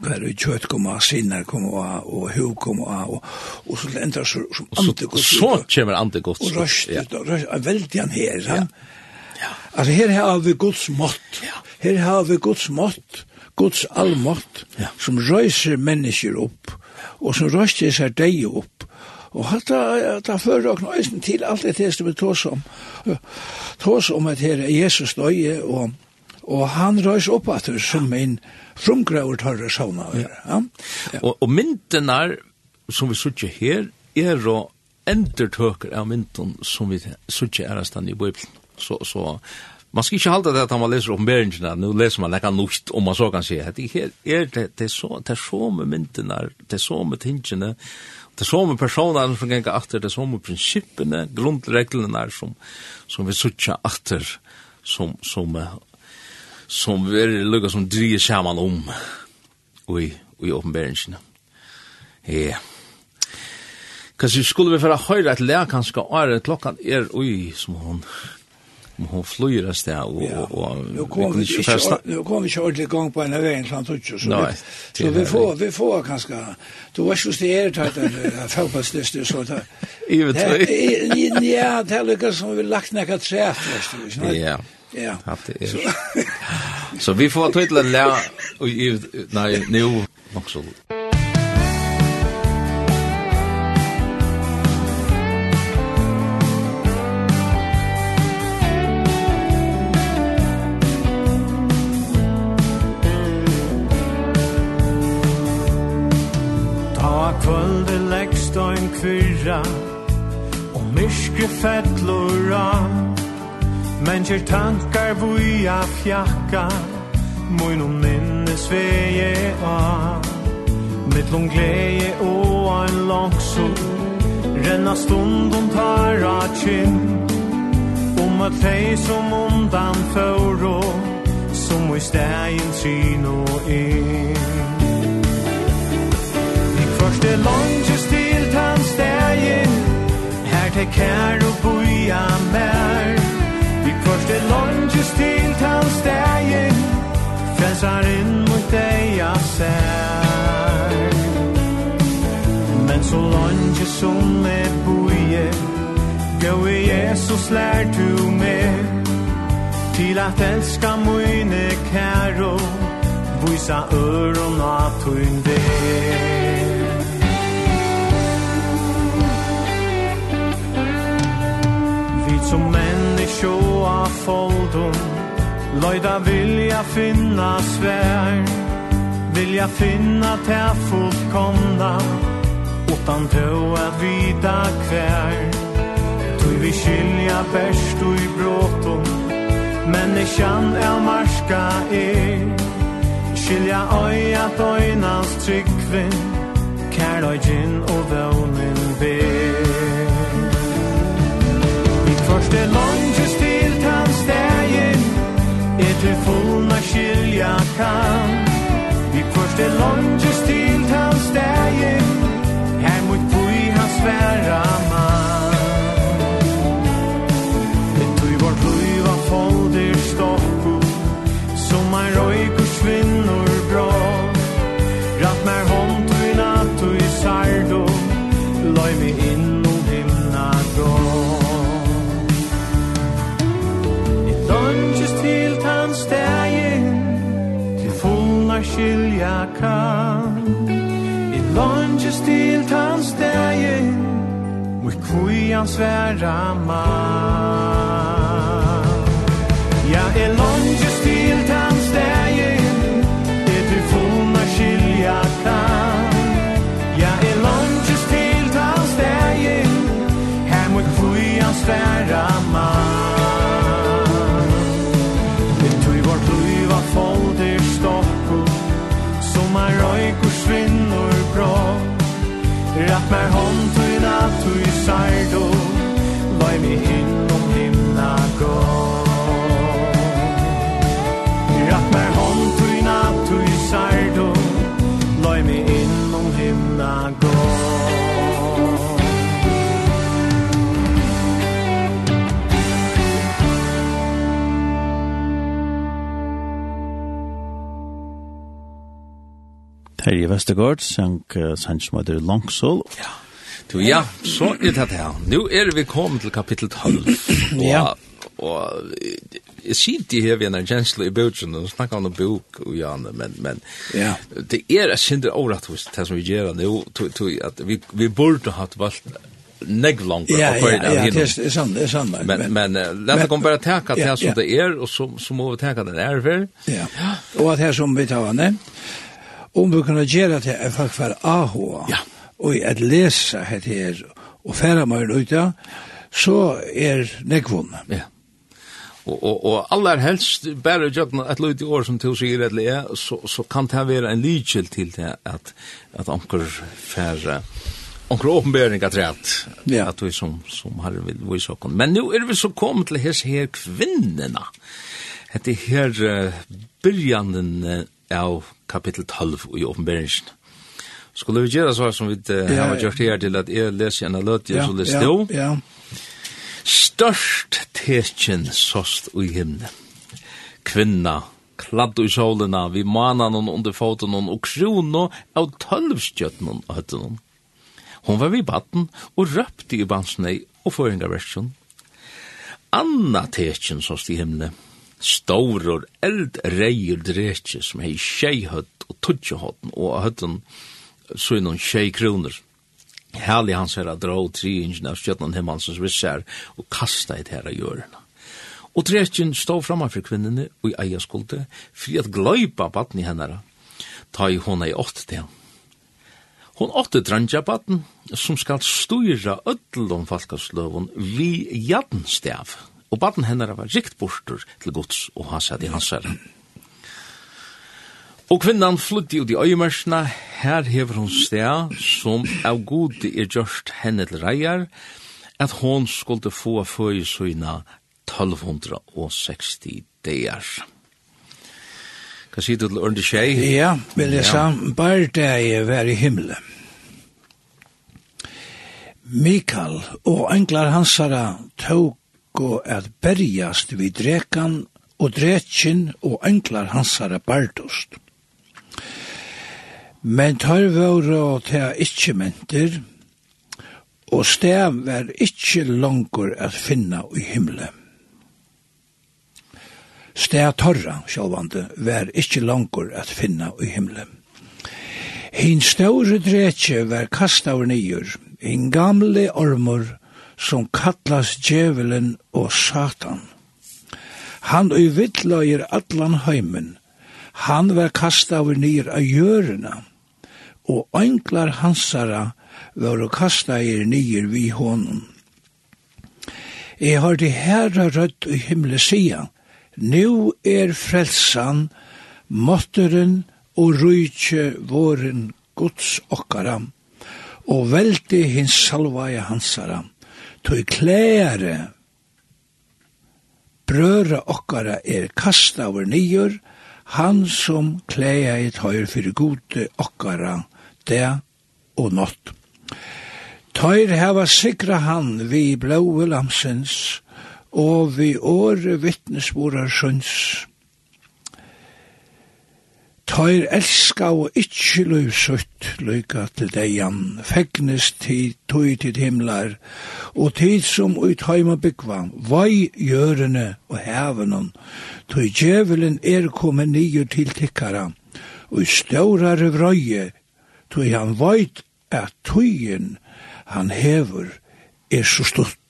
kvar i kjøtt kom av, sinner kom av, og hu kom av, og, og så lenter så, som antigods. Så kommer antigods. Og røst, ja. røst, veldig han her, ja. ja. Altså her har vi Guds mått. Ja. Her har vi Guds mått, Guds allmått, ja. som røyser mennesker opp, og som røster seg deg opp. Og hatta da fører dere nøysen til alt det som vi tås om. Tås om at her er Jesus døye, og Og han røys opp at det som en frumgrauer tørre sauna. Ja. Ja. Og, og myndene som vi sitter her, er å endertøker av mynden som vi sitter er stand i Bibelen. Så, så man skal ikke halda det at man leser oppenberingene, nå leser man lekka nukt, om man så kan si, at her er det, det er så, det er så med myndene, det er så med tingene, det er så med personene som ganger atter, det er så med prinsippene, grunnreglene som, som vi sitter atter, som, som som vi er lukka som drir saman om i, i åpenberingsene. Ja. Kanskje skulle vi færa høyre et lea kanskje åre klokkan er ui som hon om hon flyr av sted og, ja. og, og nu kom vi kunne ikke festa. Nu kom vi ikke ordentlig gang på en av veien sånn tutsi, så, Nei, vi, så vi får, vi får kanskje, du var ikke hos det er tatt en fagpasslyst og sånt. Ivet høy. Ja, det er lukka som vi lagt nekka træt, ja. Ja. Det är. Så vi får tydla lä och nej nu också. Ta kvölde lägst og en kvirra Og myrske fettlor av Men kjer tankar vuja fjakka Moin og minnes veje a Mittlom gleje og ein langso Renna stundom tar a kinn. Om at hei som undan fyrro Som i stegin syn og inn Vi kvørst er langt til tan stegin Her te kær og boja mer Første lunges til tann stegin Frelsar inn mot deg jeg ser Men så lunges som er boie Gå i Jesus lær du med. Til at elska mine kæro Vysa øron av tøyn vei Vi som män sjåa fodum Løyda vilja finna svær. Vilja finna tär fullkomna. Utan tå at vita kvær Tui vi skilja bärst och i bråtum Människan er marska er. Skilja oi at oinans tryggvin. Kärlöjgin och vånen ber. det longes till hans stegin Är til fullna skilja kan. Vi först det longes till hans vägen Här mot boi hans svära man. Det tog vårt luva folder stokku Som en rojkor svinnur bra Ratt mer hond tui i natt och i sardo Loi mi in skilja kan I lunges til tans degen Mui kvian sværa man. mer hon tui na tui sardo Loi mi hin Terje Vestergaard sang uh, Sanchmader Langsål. Ja. Du, ja, så er det her. Nå er vi kommet til kapittel 12. ja. Og jeg sier det her vi en kjensle i bøtjen, og snakker om bok og ja, men, men ja. det er et kjendere overratt hos det som vi gjør nå, at vi, vi burde ha valgt negg langt ja, på ja, ja, det er sant, det er sant. Men, men, men la oss komme bare teka til det som det er, og så, så må vi teka den er for. Ja, og at her som vi tar nevnt, om vi kunne gjøre det er folk for AHA, ja. og at lese hette her, og færre meg ut så er nekvun. Ja. Og, og, og aller helst, bare gjøkken et løyt i år som til sier et leie, så, så kan det være en lydkjell til det at, at anker færre onkel åpenbering at rett, ja. at vi som som har vil vise så men nå er vi så kommet til hese her kvinnena. Hette her uh, början av kapittel 12 i åpenberingen. Skulle vi gjøre så som vi uh, ja, har gjort her til at jeg leser en av jeg ja, så leser ja, det Ja. Størst tekjen sost i himne. Kvinna, kladd i solena, vi manan hon under foten hon, og krono av tølvstjøtten hon og høtten hon. Hon var vid batten og røpte i bansnei og føringarversjon. Anna tekjen sost i himne. Anna stauror, eldreier drekje som hei tjei høtt og tutsje høtten, og høtten så innan tjei kroner. Herlig hans herra drå tri ingen av stjøtnan hemmansens vissar og kasta i herra hjørna. Og drekjen stå framme for kvinnene og i eia skulde, fri at gløypa batten i hennara, ta i hona i åtte til. Hon åtte drangja batten, som skal styra öllum falkasløvun vi jadnstav og baden hennara var rikt bortur til gods og hans i hans herre. Og kvinnan flugdi ut i øyemersna, her hever hon sted som av god er gjørst henne til reier, at hon skulle få føye søyna 1260 dagar. Hva sier du til Ørndi Tjei? Ja, vil jeg sa, bare det jeg var i himmelen. Mikael og englar hansara tog gå at berjast vid drekan og dretjen og enklar hansara bardost. Men tar våre og ta ikkje menter, og stev var ikkje langur at finna i himmelen. Stev torra, sjálvande, var ikkje langur at finna i himmelen. Hinn ståre dretje var kastaur nýjur, hinn gamle ormur som kallas djevelen og satan. Han og vittløyer allan heimen, han var kasta over nyr av gjørene, og enklar hansara var og kasta er nyr vi hånden. Jeg har det herra rødt i himmelen sia, nu er frelsan, måtteren og rujtje våren gods okkara, og veldig hins salvaja hansara tog klære brøra okkara er kasta over nyer, han som klæja i tøyr fyrir gode okkara, det og nått. Tøyr heva sikra han vi blåe lamsens, og vi åre vittnesborar sjøns Tøyr elska og ikkje løvsutt løyka til deian, fegnes tid, tøy til himlar, og tid som ut heima byggva, vai gjørene og hevenon, tøy djevelen er kommet nio til tikkara, og i større vrøye, tøy han veit at tøyen han hever er så stort.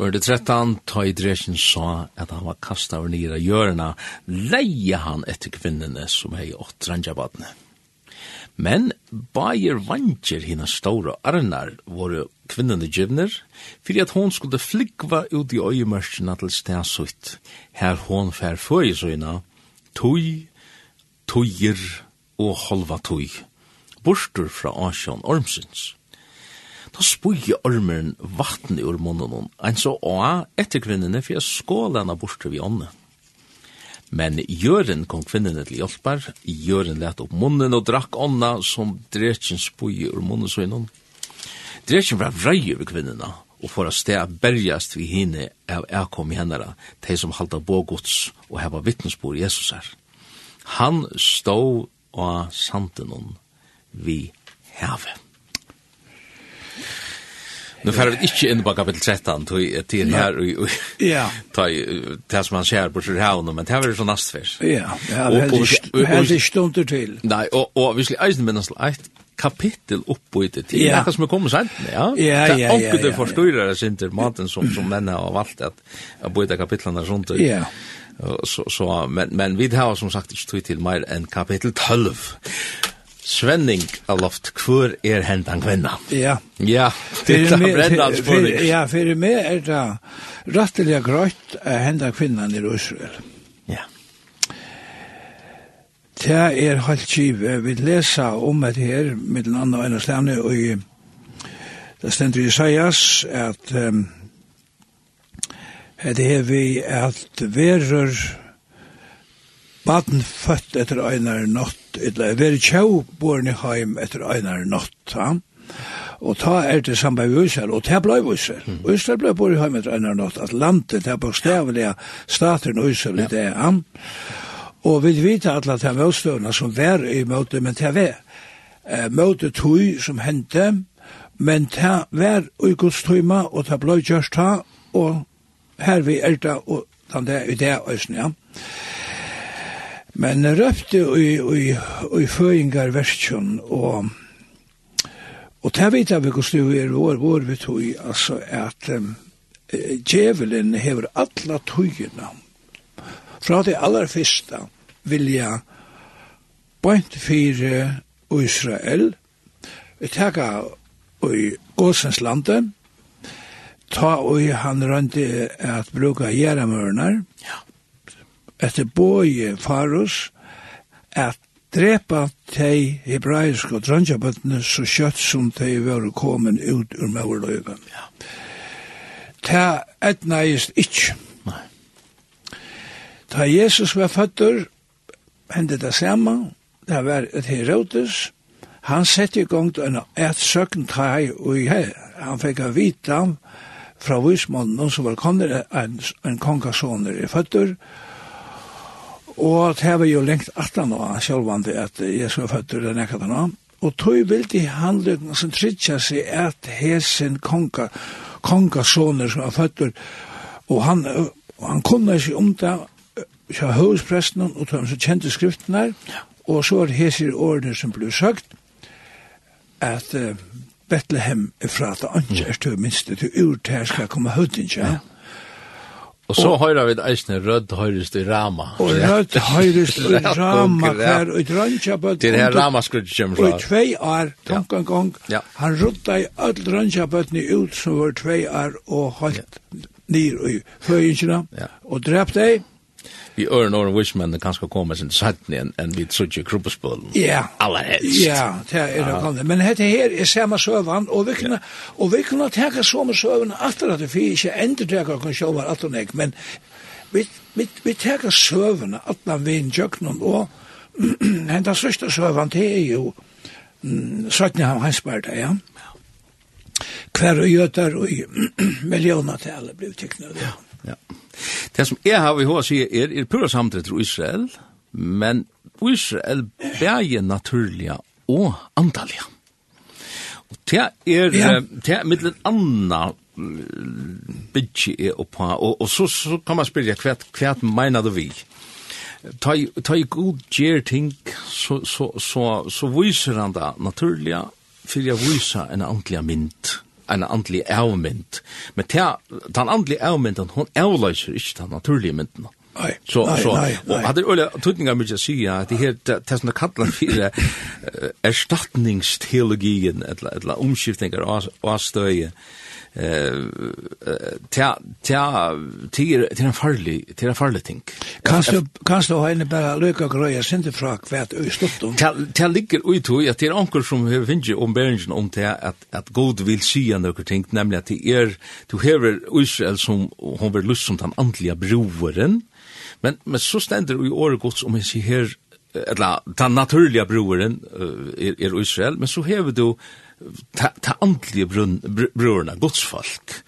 Ørde 13, ta i dresjen sa at han var kastet over nira hjørna, leie han etter kvinnene som hei ått. Men bajer vantjer hina ståre arnar våre kvinnene givner, fyrir at hon skulle flikva ut i øyemørsina til stedsutt, her hon fær føysøyna, tøy, tøyer og holva tøy, borster fra Asjan Ormsins. Da spuje ormeren vatten ur munnen, en så å etter kvinnene, for jeg skåla henne borte vi ånne. Men Jøren kom kvinnene til hjelpar, Jøren let opp munnen og drakk ånda som dretjen spuje ur munnen så innom. Dretjen var vrei over kvinnene, og for å sted berjast vi hine av jeg kom i henne, de som halda bågods og heva vittnesbord Jesus her. Han stod og santen vi hevet. Nu får vi inte in på kapitel 13 till till här och ja. Ta som man ser på så här men det här är så nästfärs. Ja, ja, det är stunder till. Nej, och och vi skulle eisen minnas ett kapitel uppåt i det till. Det som kommer sen, ja. Ja, ja, ja. Och det förstår det inte maten som som män har valt att att byta kapitlen runt. Ja så så men men vi har som sagt inte tid till mer än kapitel 12 Svenning av loft, hvor er hentan kvinna? Ja. Ja, det er brenna spurning. Ja, for meg er det rettelig grøtt er hentan kvinnan i Israel. Ja. Det er halvt kiv. Vi lesa om det her, med den andre ene slavne, og det stender i Isaias at um, det er vi at verur Baden født etter einar natt, eller veri tjau born i heim etter einar natt, ja? Og ta er det samme viser, og ta blei Israel. Mm. Israel blei born i heim etter einar natt, at landet er bokstavelig staten Israel i det, ja? Og vi vet alle de motstøvna som var i møte, men det var eh, møte tog som hendte, men det var i godstøyma, og det blei gjørst ta, og her vi er det, og den der i det øyne, ja? Men røpte i, i, i føringar versjon, og, og det vet jeg hvordan det er vår, vår vi tog, altså at um, djevelen hever alla togene, Fra det aller første vilja bænt fire Israel, tega i Gåsens landet, ta og han rønte at bruka gjerramørnar, ja etter boje farus at drepa tei hebraiske drangjabøttene så kjøtt som tei var kommet ut ur maurløyven. Ja. Ta etnaist ikkje. Nei. Ta Jesus var føtter, hendte det samme, det var et herodes, han sette i gang en et søkken trai og her. Han fikk av vita fra vismannen som var konner, en, en kongasåner i føtter, og Og det var jo lengt 18 år, sjølvande at Jesu er født den ekkert nå. Og tog vildi handlutna som trytja seg at hesen konga, kongasoner som er født, og han, og han kunne ikke om det, så høvespresten og tog han som kjente skriften her, og så er hesen ordene som ble sagt, at uh, Bethlehem er fra at det ikke er minst til ur til her skal komme høyden, ja. ja Og så høyrer vi eisne rødd høyrest i rama. Og rødd høyrest i rama hver ut rønnsjabøtt. Til her rama skrutt kommer fra. Og i tvei år, tank en gang, han rutta i öll rønnsjabøttene ut som var tvei år og holdt nyr i høyingsina, og drepte deg, vi ör några wishman det kanske kommer sen satt ner en vi så ju. Ja. Alla helst. Ja, det är det kan. Men det här är samma sövan och vi kan och vi kan ta samma sövan efter att det finns inte ända där kan sjå var att nek men vi vi vi tar sövan att man vid jöknon och hända sista sövan det är ju Sötna han hansbärda, ja. Kvar och götar och miljoner till alla blev tecknade. Ja, ja. Det som jeg har i hva sier er, er pura samtidig til Israel, men Israel bæger naturliga og antalliga. Og det er, ja. det er mittlen anna bygge er oppa, og, og så, så kan man spyrja hva, hva mener du vi? Ta, ta i god gjer ting, så, så, så, så viser han det naturliga, fyrir jeg viser en andelig mynd en andelig avmynd. Men ta, den andlige avmynden, hun avløser ikke den naturlige mynden. Nei, så, nei, så, nei, nei. Og hadde øyla tøtninga mykje sya, at det her, det som det kallar fyrir erstatningsteologien, eller etla omskiftningar og avstøye, eh ta ta til til en farlig til en farlig ting. Kanskje kanskje ha en bare lukka grøya sinte fra kvært i stuttum. Ta ta ligger ut to at det er onkel som har finje om beringen om det at at god vil sjá nokre ting nemlig at det er du hever Israel som hon vil lust som den andliga broren. Men men så ständer i året Guds om sig her eller den naturliga broren er, er Israel, men så hever du ta, ta andlige brøderne, godsfolk.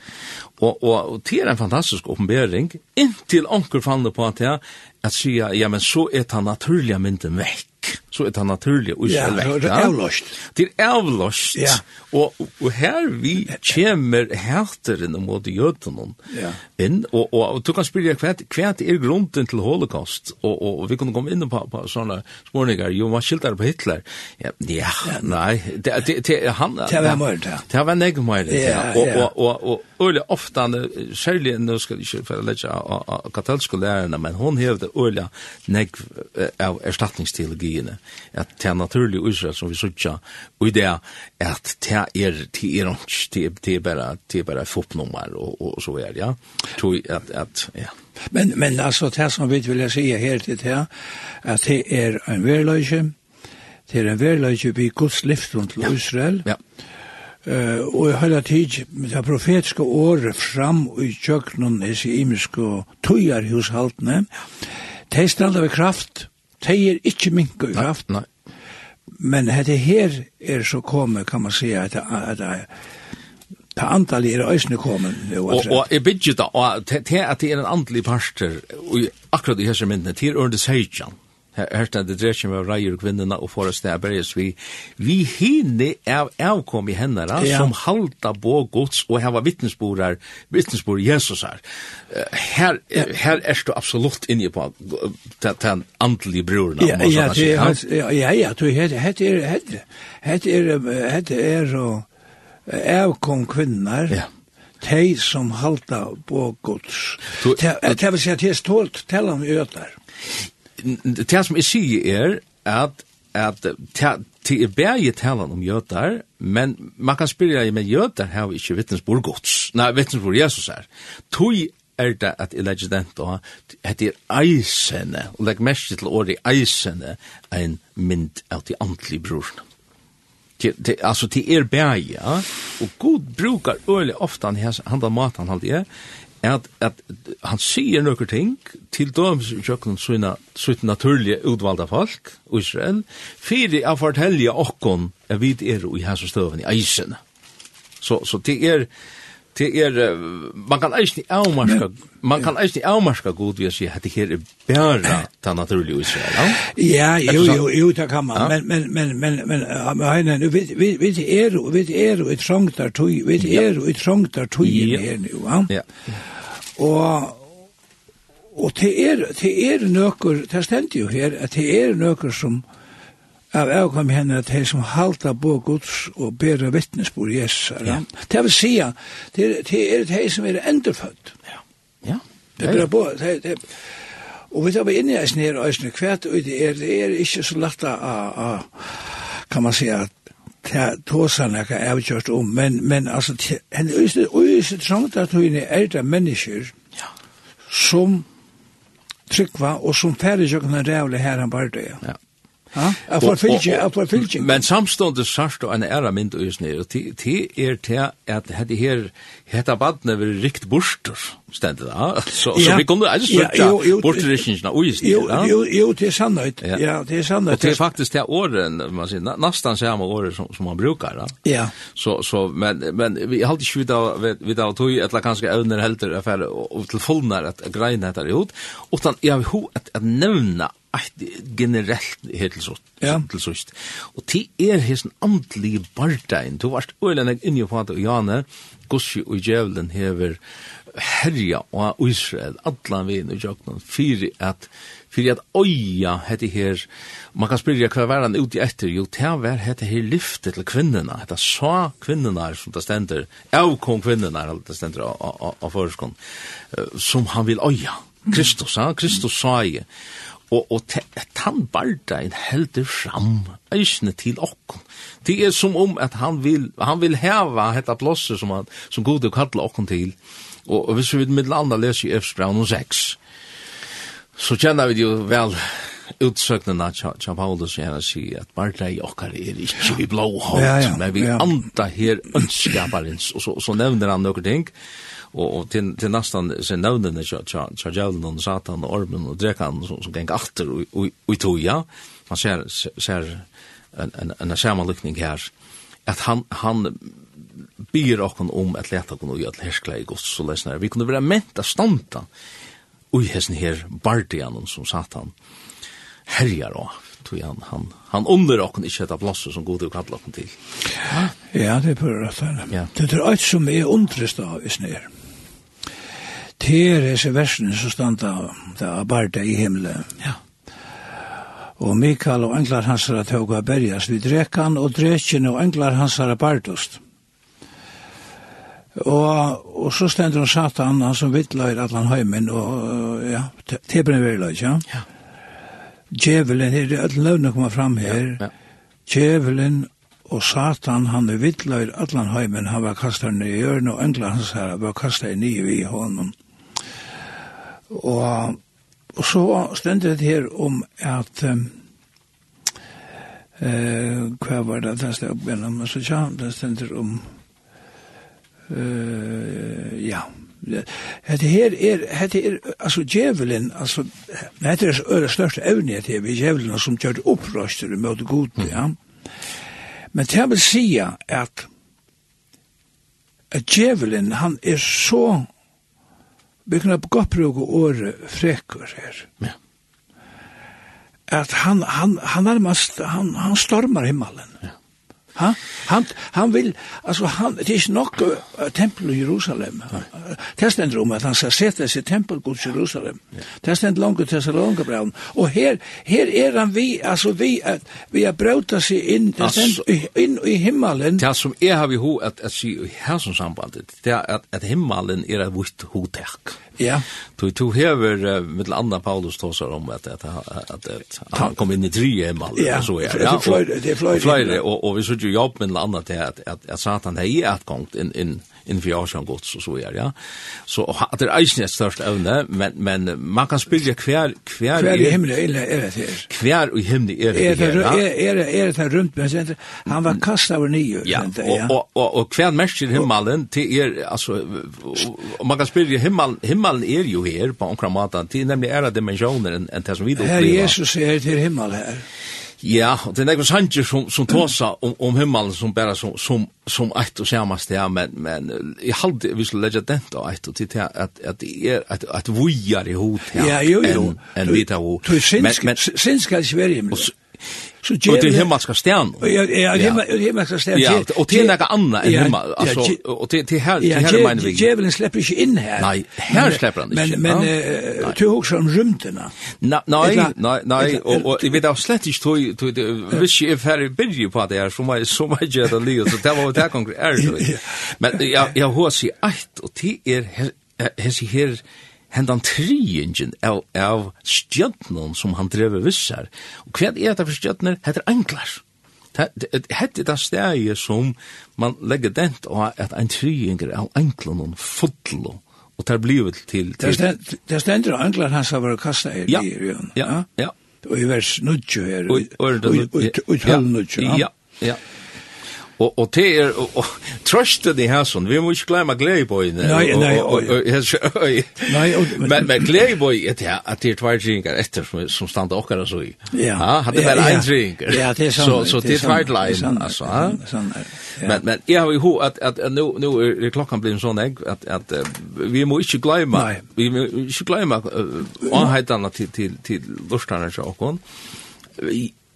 Og, og, og det er en fantastisk oppenbering, inntil anker fannet på at jeg at sier, ja, men så er ta naturlige mynden vekk så er det naturlig og ikke vekk. Ja, det er avlåst. Det er avlåst. Ja. Og, og her vi kommer hæteren mot jødene ja. inn, og, og, og du kan spyrja hva, hva er grunden til holocaust, og, og, og vi kunne komme inn på, på sånne spørninger. jo, man skiltar på Hitler. Ja, ja, ja. nei, det, det, det, han... Det var møyre, ja. Det var nek møyre, ja. Og, og, og, og, og, og ofte, særlig, nå skal jeg ikke for å lette av katolske lærerne, men hun hevde øyla nek av erstatningsteologi tøyene, at det er naturlig Israel som vi sørger, og i det at det er det er ikke, det er bare, det er bare fotnummer og, og så er, ja. Tror at, at, ja. Men, men altså, det som vi vil si her til det, at det er en verløyge, det er en verløyge vi Guds livstrund til Israel, ja. Uh, og i hele tid, med det profetiske året fram i kjøkkenen, disse imiske og tøyer tøyerhushaltene, det standa ved kraft, de er ikke minke i kraft. Nei. Men dette her er så kommet, kan man si, at, det at det antallet er øsne kommet. Og, og jeg bygger da, og til at det er en andelig parster, og akkurat i hese myndene, til Ørnes Høytjan, hørte det dreier seg med reier og kvinnerna og forresten er berges vi. Vi hinne av avkom i henne ja. som halta på gods og hava vittnesborar, vittnesbor Jesus her. Her, her er du absolutt inne på den den andelige brorna. Ja, ja, ja, ja, ja, hette er, hette er, hette er, avkom kvinner Ja de som halta på gods. Det vil si at det er stålt til om øder det som jeg sier er at at til er bæri talan om jøtar, men man kan spyrja med jøtar har vi ikke vittnesbord gods. Nei, vittnesbord Jesus er. Tui er det at jeg legger den da, det er eisene, og legg mest til året eisene, en mynd av de antlige brorene. Det, altså, det er bæri, ja, og god brukar øyelig ofte han handler mat han halde er, at, at han sier nøkker ting til dømes i kjøkkenen sånne sitt naturlige utvalgte folk, Israel, fyrir a fortelja okkon at vi er i hans støven i eisen. Så, så det er, det er, man kan eisen avmarska, man kan eisen avmarska god ved å si at det her er bæra ta naturlige Israel. Ja, ja jo, jo, jo, det kan man, ja? men, men, men, men, men, men, vi, vi, vi er jo, vi er jo i trongtar tøy, vi er jo i trongtar tøy her nu, ja? Ja, ja. Og, og det er, det er nøkker, det stendte jo her, at det er nøkker som av avkom henne at de som halta på Guds og bæra vittnesbord Jesus. Ja. Det vil si at det, det er de som er endefødt. Ja. ja. Det er på, det, det, og vi tar vi inn i eisen her, eisen, kvært og det er, det er ikke så lagt av, kan man si, at til tåsa nekka avgjørt om, men, men altså, henne øyste, øyste samtatøyene er det mennesker ja. som trykva og som færre jøkken en rævlig her han bare det. Ja. Ja, for fylgje, for fylgje. Men samstående sørst og en æra mynd og isne, og det er til at hette her, hette badne vil rikt borster, stendet da, så, så vi kunne alle støtta borteriskinsene og isne. Jo, jo, jo, det er sannhet, ja, det er sannhet. Og det er faktisk det åren, man sier, nastan samme året som, som man brukar, da. Ja. Så, så, men, men vi har alltid ikke vi av tog, eller kanskje evner helter, og til fullnær at greina etter ut, utan jeg vil ho at nevna generellt her til sånt, ja. til sånt. Og til er hesen andlige bardein, du varst øylen jeg inni på og Jane, Gossi og Djevelen hever herja og Israel, allan vin og jøknan, fyrir at, fyrir at oia hette her, man kan spyrja hva var han uti etter, jo, til var hette her lyftet til kvinnena, hette sa kvinnena som det stender, av kong kvinnena, det stender av, av, som han vil oia, Kristus, han, Kristus sa i, og og han barda ein heldur fram eisne til ok. Det er som om at han vil han vil hava hetta plosse som han som gode kalla ok til. Og, og hvis vi med landa les i Efsbraun 6. Så kjenner vi jo vel utsøknena tja Paulus gjerne sier at barda i okkar er ikke i blå hånd, ja, ja, men vi ja. anda her ønskaparins, og så, så nevner han noen ting, og, og til, till nästan sen nämnden så så så djävulen och satan og ormen og drekan som som gäng og, og och toja man ser ser en en en samanlykning her, at han han byr okon om at leta okon og at herskla i gods og lesnar. Vi kunne være menta standa ui hessen her bardianen som satan herjar og tog han, han, han under okon ikkje etta plasser som god og kallar okon til. Ja, det er på rett her. Ja. Det er alt som er undrest av i snir til disse versene som standa da Abarda i himmelen. Ja. Og Mikael og englar hansara av berjas vid drekan og drekin og englar hansara bardust. Og, og så stendur han satan, han som vittlair allan heimen, og ja, tebren verlaik, ja. ja. Djevelen, her er alle løvne koma fram her, ja, ja. djevelen og satan, han er vittlair allan heimen, han var kastar ned i hjørne, og englar hans her var kastar ned i hånden. Og, og så stender det her om at um, eh, hva var det det stender opp gjennom, så ja, det stender om eh, ja, det her er, det er, altså djevelen, altså, det er det største evne til vi djevelen som gjør opprøster i møte god, ja. Men det vil si at at djevelen, han er så vi kunne godt bruke året frekker her. Ja. At han, han, han nærmest, han, han stormer himmelen. Ja. Ha? Han, han vil, altså han, det er ikke nok uh, tempel i Jerusalem. Det stender om at han skal sette seg tempel i Jerusalem. Det stender langt til Salongabraun. Og her, her er han vi, altså vi, at, vi har brøta seg inn, det stender inn, i himmelen. Det som er har vi ho at, at si i hersonssambandet, det er at, at himmelen er et vitt hotek. Ja. Du to hever uh, med andra Paulus tosar om at at at, at han kom inn i tre mål och så er. Ja, det är flöjt. Det är flöjt. og og vi så jo jobb med andra at, at, at Satan har ju att gångt inn in innenfor Asjan gods og så er, ja. Så at det er eisen et størst evne, men, men man kan spille hver, hver, hver i himmelen er det her. Hver i himmelen er det her, ja. Er, er, er det her rundt, men han var kastet over nye. Ja, og, og, og, og hver mest i himmelen, til er, altså, og, og man kan spille himmelen, himmelen er jo her på omkring maten, til nemlig er det dimensjoner enn det som vi opplever. Her Jesus er til himmel her. Ja, og det er nekvar sanger som, som tåsa om, om himmelen som bara som, som, som eit og samast ja, men, men jeg halde vi skulle legge den da eit og titta at, at det er et, et vujar i hod ja, jo, jo. enn en vi tar hod. Du er sinska i Sverige, men... Så ger det himmelska stjärn. Ja, ja, himmel himmelska stjärn. Ja, och till några andra än himmel. Alltså och till till här till här menar vi. Djävulen släpper inte in här. Nej, här släpper han inte. Men men du också om rymderna. Nej, nej, nej, och vi vet också slett inte tog, till visst är här i bilden på det här som är så mycket att lyda så det var det konkret. Men jag jag har sett ett och till är här här hendan triingen av, av stjøtnen som han drev vissar. Og hva er det for stjøtner? Hette englar. Hette er det steget som man legger dent av at en triinger av englar englen fotlo og tar blivet til... til. Det stender englar hans har vært kastet i ja, røven. Ja, ja. Og i vers nudjo her, og i tøll nudjo. Ja, ja. ja. Og og te er og trust the her sånn. Vi må ikke glemme Gleyboy. Nei, nei. Nei, men men Gleyboy er det at det er tvær drinker etter som som standa okkar så i. Ja, hadde vel ein drinker. Ja, det er sånn. Så så det er tvær line altså. Men men jeg har jo at at nu nu er klokka blir sånn eg at at vi må ikke glemme. Vi må ikke glemme anheitene til til til lustarna så okkon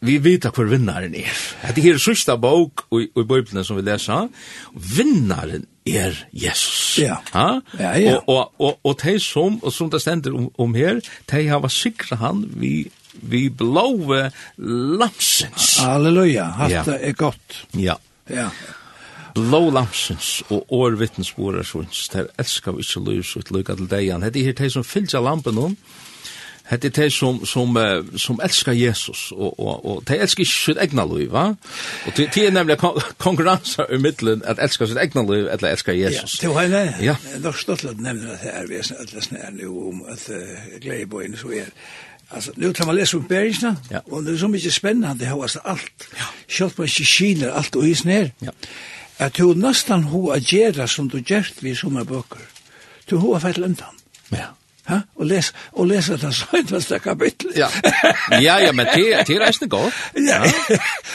vi vet hva vinnaren er. Det er sista bok i, i Bibelen som vi leser. Vinnaren er Jesus. Ja. Ha? ja, ja. Og, og, og, og de som, og som det stender om, om her, de har sikra han vi vi blåve lamsens. Halleluja, hatt det er godt. Ja. Ja. Blå lamsens og årvittnesbordarsvunns, der elskar vi ikke lys ut lykka til deian. Det er her de som fyllt lampen om, Det är det som, som, som älskar Jesus och, och, och de älskar ikke sitt egna liv. Va? Och det, det är nemlig kon i middelen att älska sitt egna liv eller älska Jesus. Ja, det var det. Ja. Lars Stottlund nämner att det er vi är alla snär nu om att uh, glädjebojen så er Alltså, nu kan man läsa om bergsna, ja. och det är så mycket spännande att har allt. Ja. Kjölt man ikke skiner allt och is ned, Ja. Att du nästan har att som du gjerst vi som er bøker, Du har fett lundan. Ja. Ha? Og les og lesa det sveinasta kapittel. Ja. Ja, ja, men det det er ikke godt. Ja.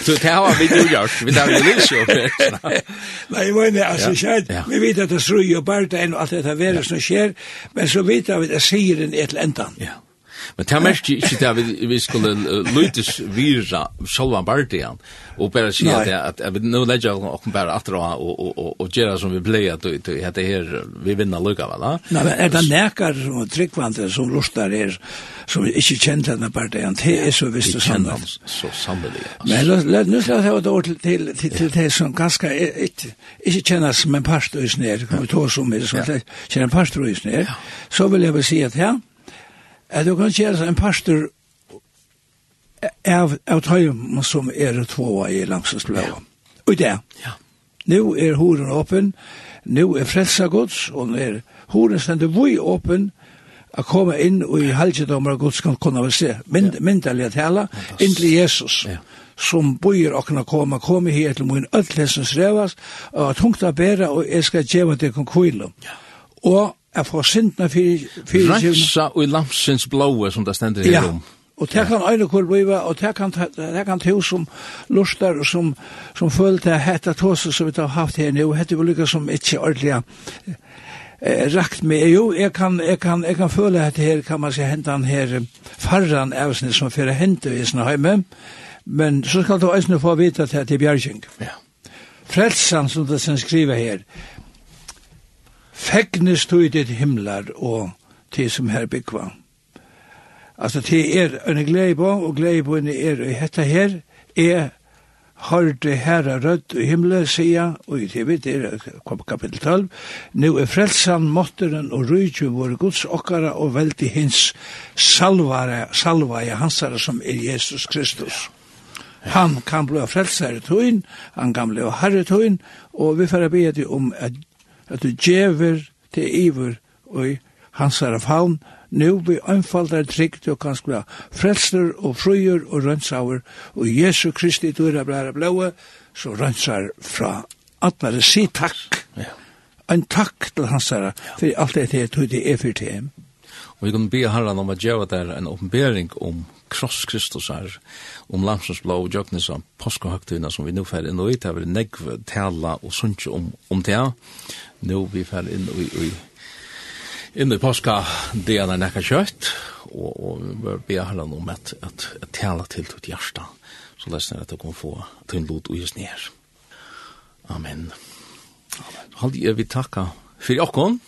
Så det har vi jo gjort. Vi har jo lyst til Nei, men altså sjæl, vi vet at det er så jo bare det og alt det der som skjer, men så vet vi at det sier den et eller. Ja. Men det märkte ikke det vi, vi skulle lytes vira själva bardian og bare si att, att, at att nu lägger jag och bare atra og, og, og, og gjøre som vi blev att, att, att det här vi vinner lukka va? Nei, men er det näkar och tryggvandre som lustar er som ikke kjent denne här bardian det er så visst och sannolikt. Så sannelig Men nu skal jeg ta et ord til til, til, til det som ganske er, ikke, ikke kjennes som en pastor i snär, kommer vi ta som är som känner en pastor i snär, så vil jeg vel si at ja at du kan gjøre en pastor av, av tøyum som er tvåa i langsesblå. Ja. Og det. Ja. Nå er horen åpen, nå er frelsa gods, og nå er horen stendet vui åpen, a komme inn og i halvdommer gods kan kunne se, mynd, ja. myndelig tala, inn til Jesus. Ja som bøyer okna koma, komi her til min ødlesens revas, og tungta bæra, og jeg skal djeva til konkuilum. Ja. Og er få sintna fyrir fyrir Rensa og lampsins blåa som det stendur her om. Og det kan øyne kvar bliva, og det kan, det kan til som lustar og som, som følte hetta tåse som vi har haft her nu, hette vi lykka som ikke ordelig eh, rakt med. Jo, jeg kan, jeg kan, jeg kan føle at her kan man se hentan her farran avsnitt som fyrir hente i sinne heime, men så skal du øyne få vite at det er bjergjeng. Ja. Frelsan som det sen skriver her, fegnes du i ditt himlar og til som her byggva. Altså til er en glede på, og glede på er i hetta her, er hørte herra rødt i himmelen, sier og i TV, det er kapittel 12, nu er frelsan, måtteren og rydgjum våre gods okkara og veldig hins salvare, salvaje hansare som er Jesus Kristus. Han kan bli frelsare tøyn, han kan bli herre tøyn, og vi får be om at at du djever til iver og i hans herre faun, nu vi anfaldar trygt og kanskje frelser og frøyer og rønnsauer, og Jesu Kristi døra blæra blåa, så rønnsar fra atlare, si takk. Ja. En takk til hans herre, for alt det er tog det er for til Og vi kan be herran om at gjøre der en åpenbering om kross Kristus her, om lamsens blå og jøknes av påskehøgtidene som vi nå fer inn og ut, her vil negv tala og sunnkje om, om det nu vi fer inn i, i inn i påska det er nekka kjøtt og, og vi bør be herren om at, at, at tala til ditt hjärsta så lesen at du kan få til en lot og just ned Amen. Amen. Haldi jeg vi takka fyrir okkon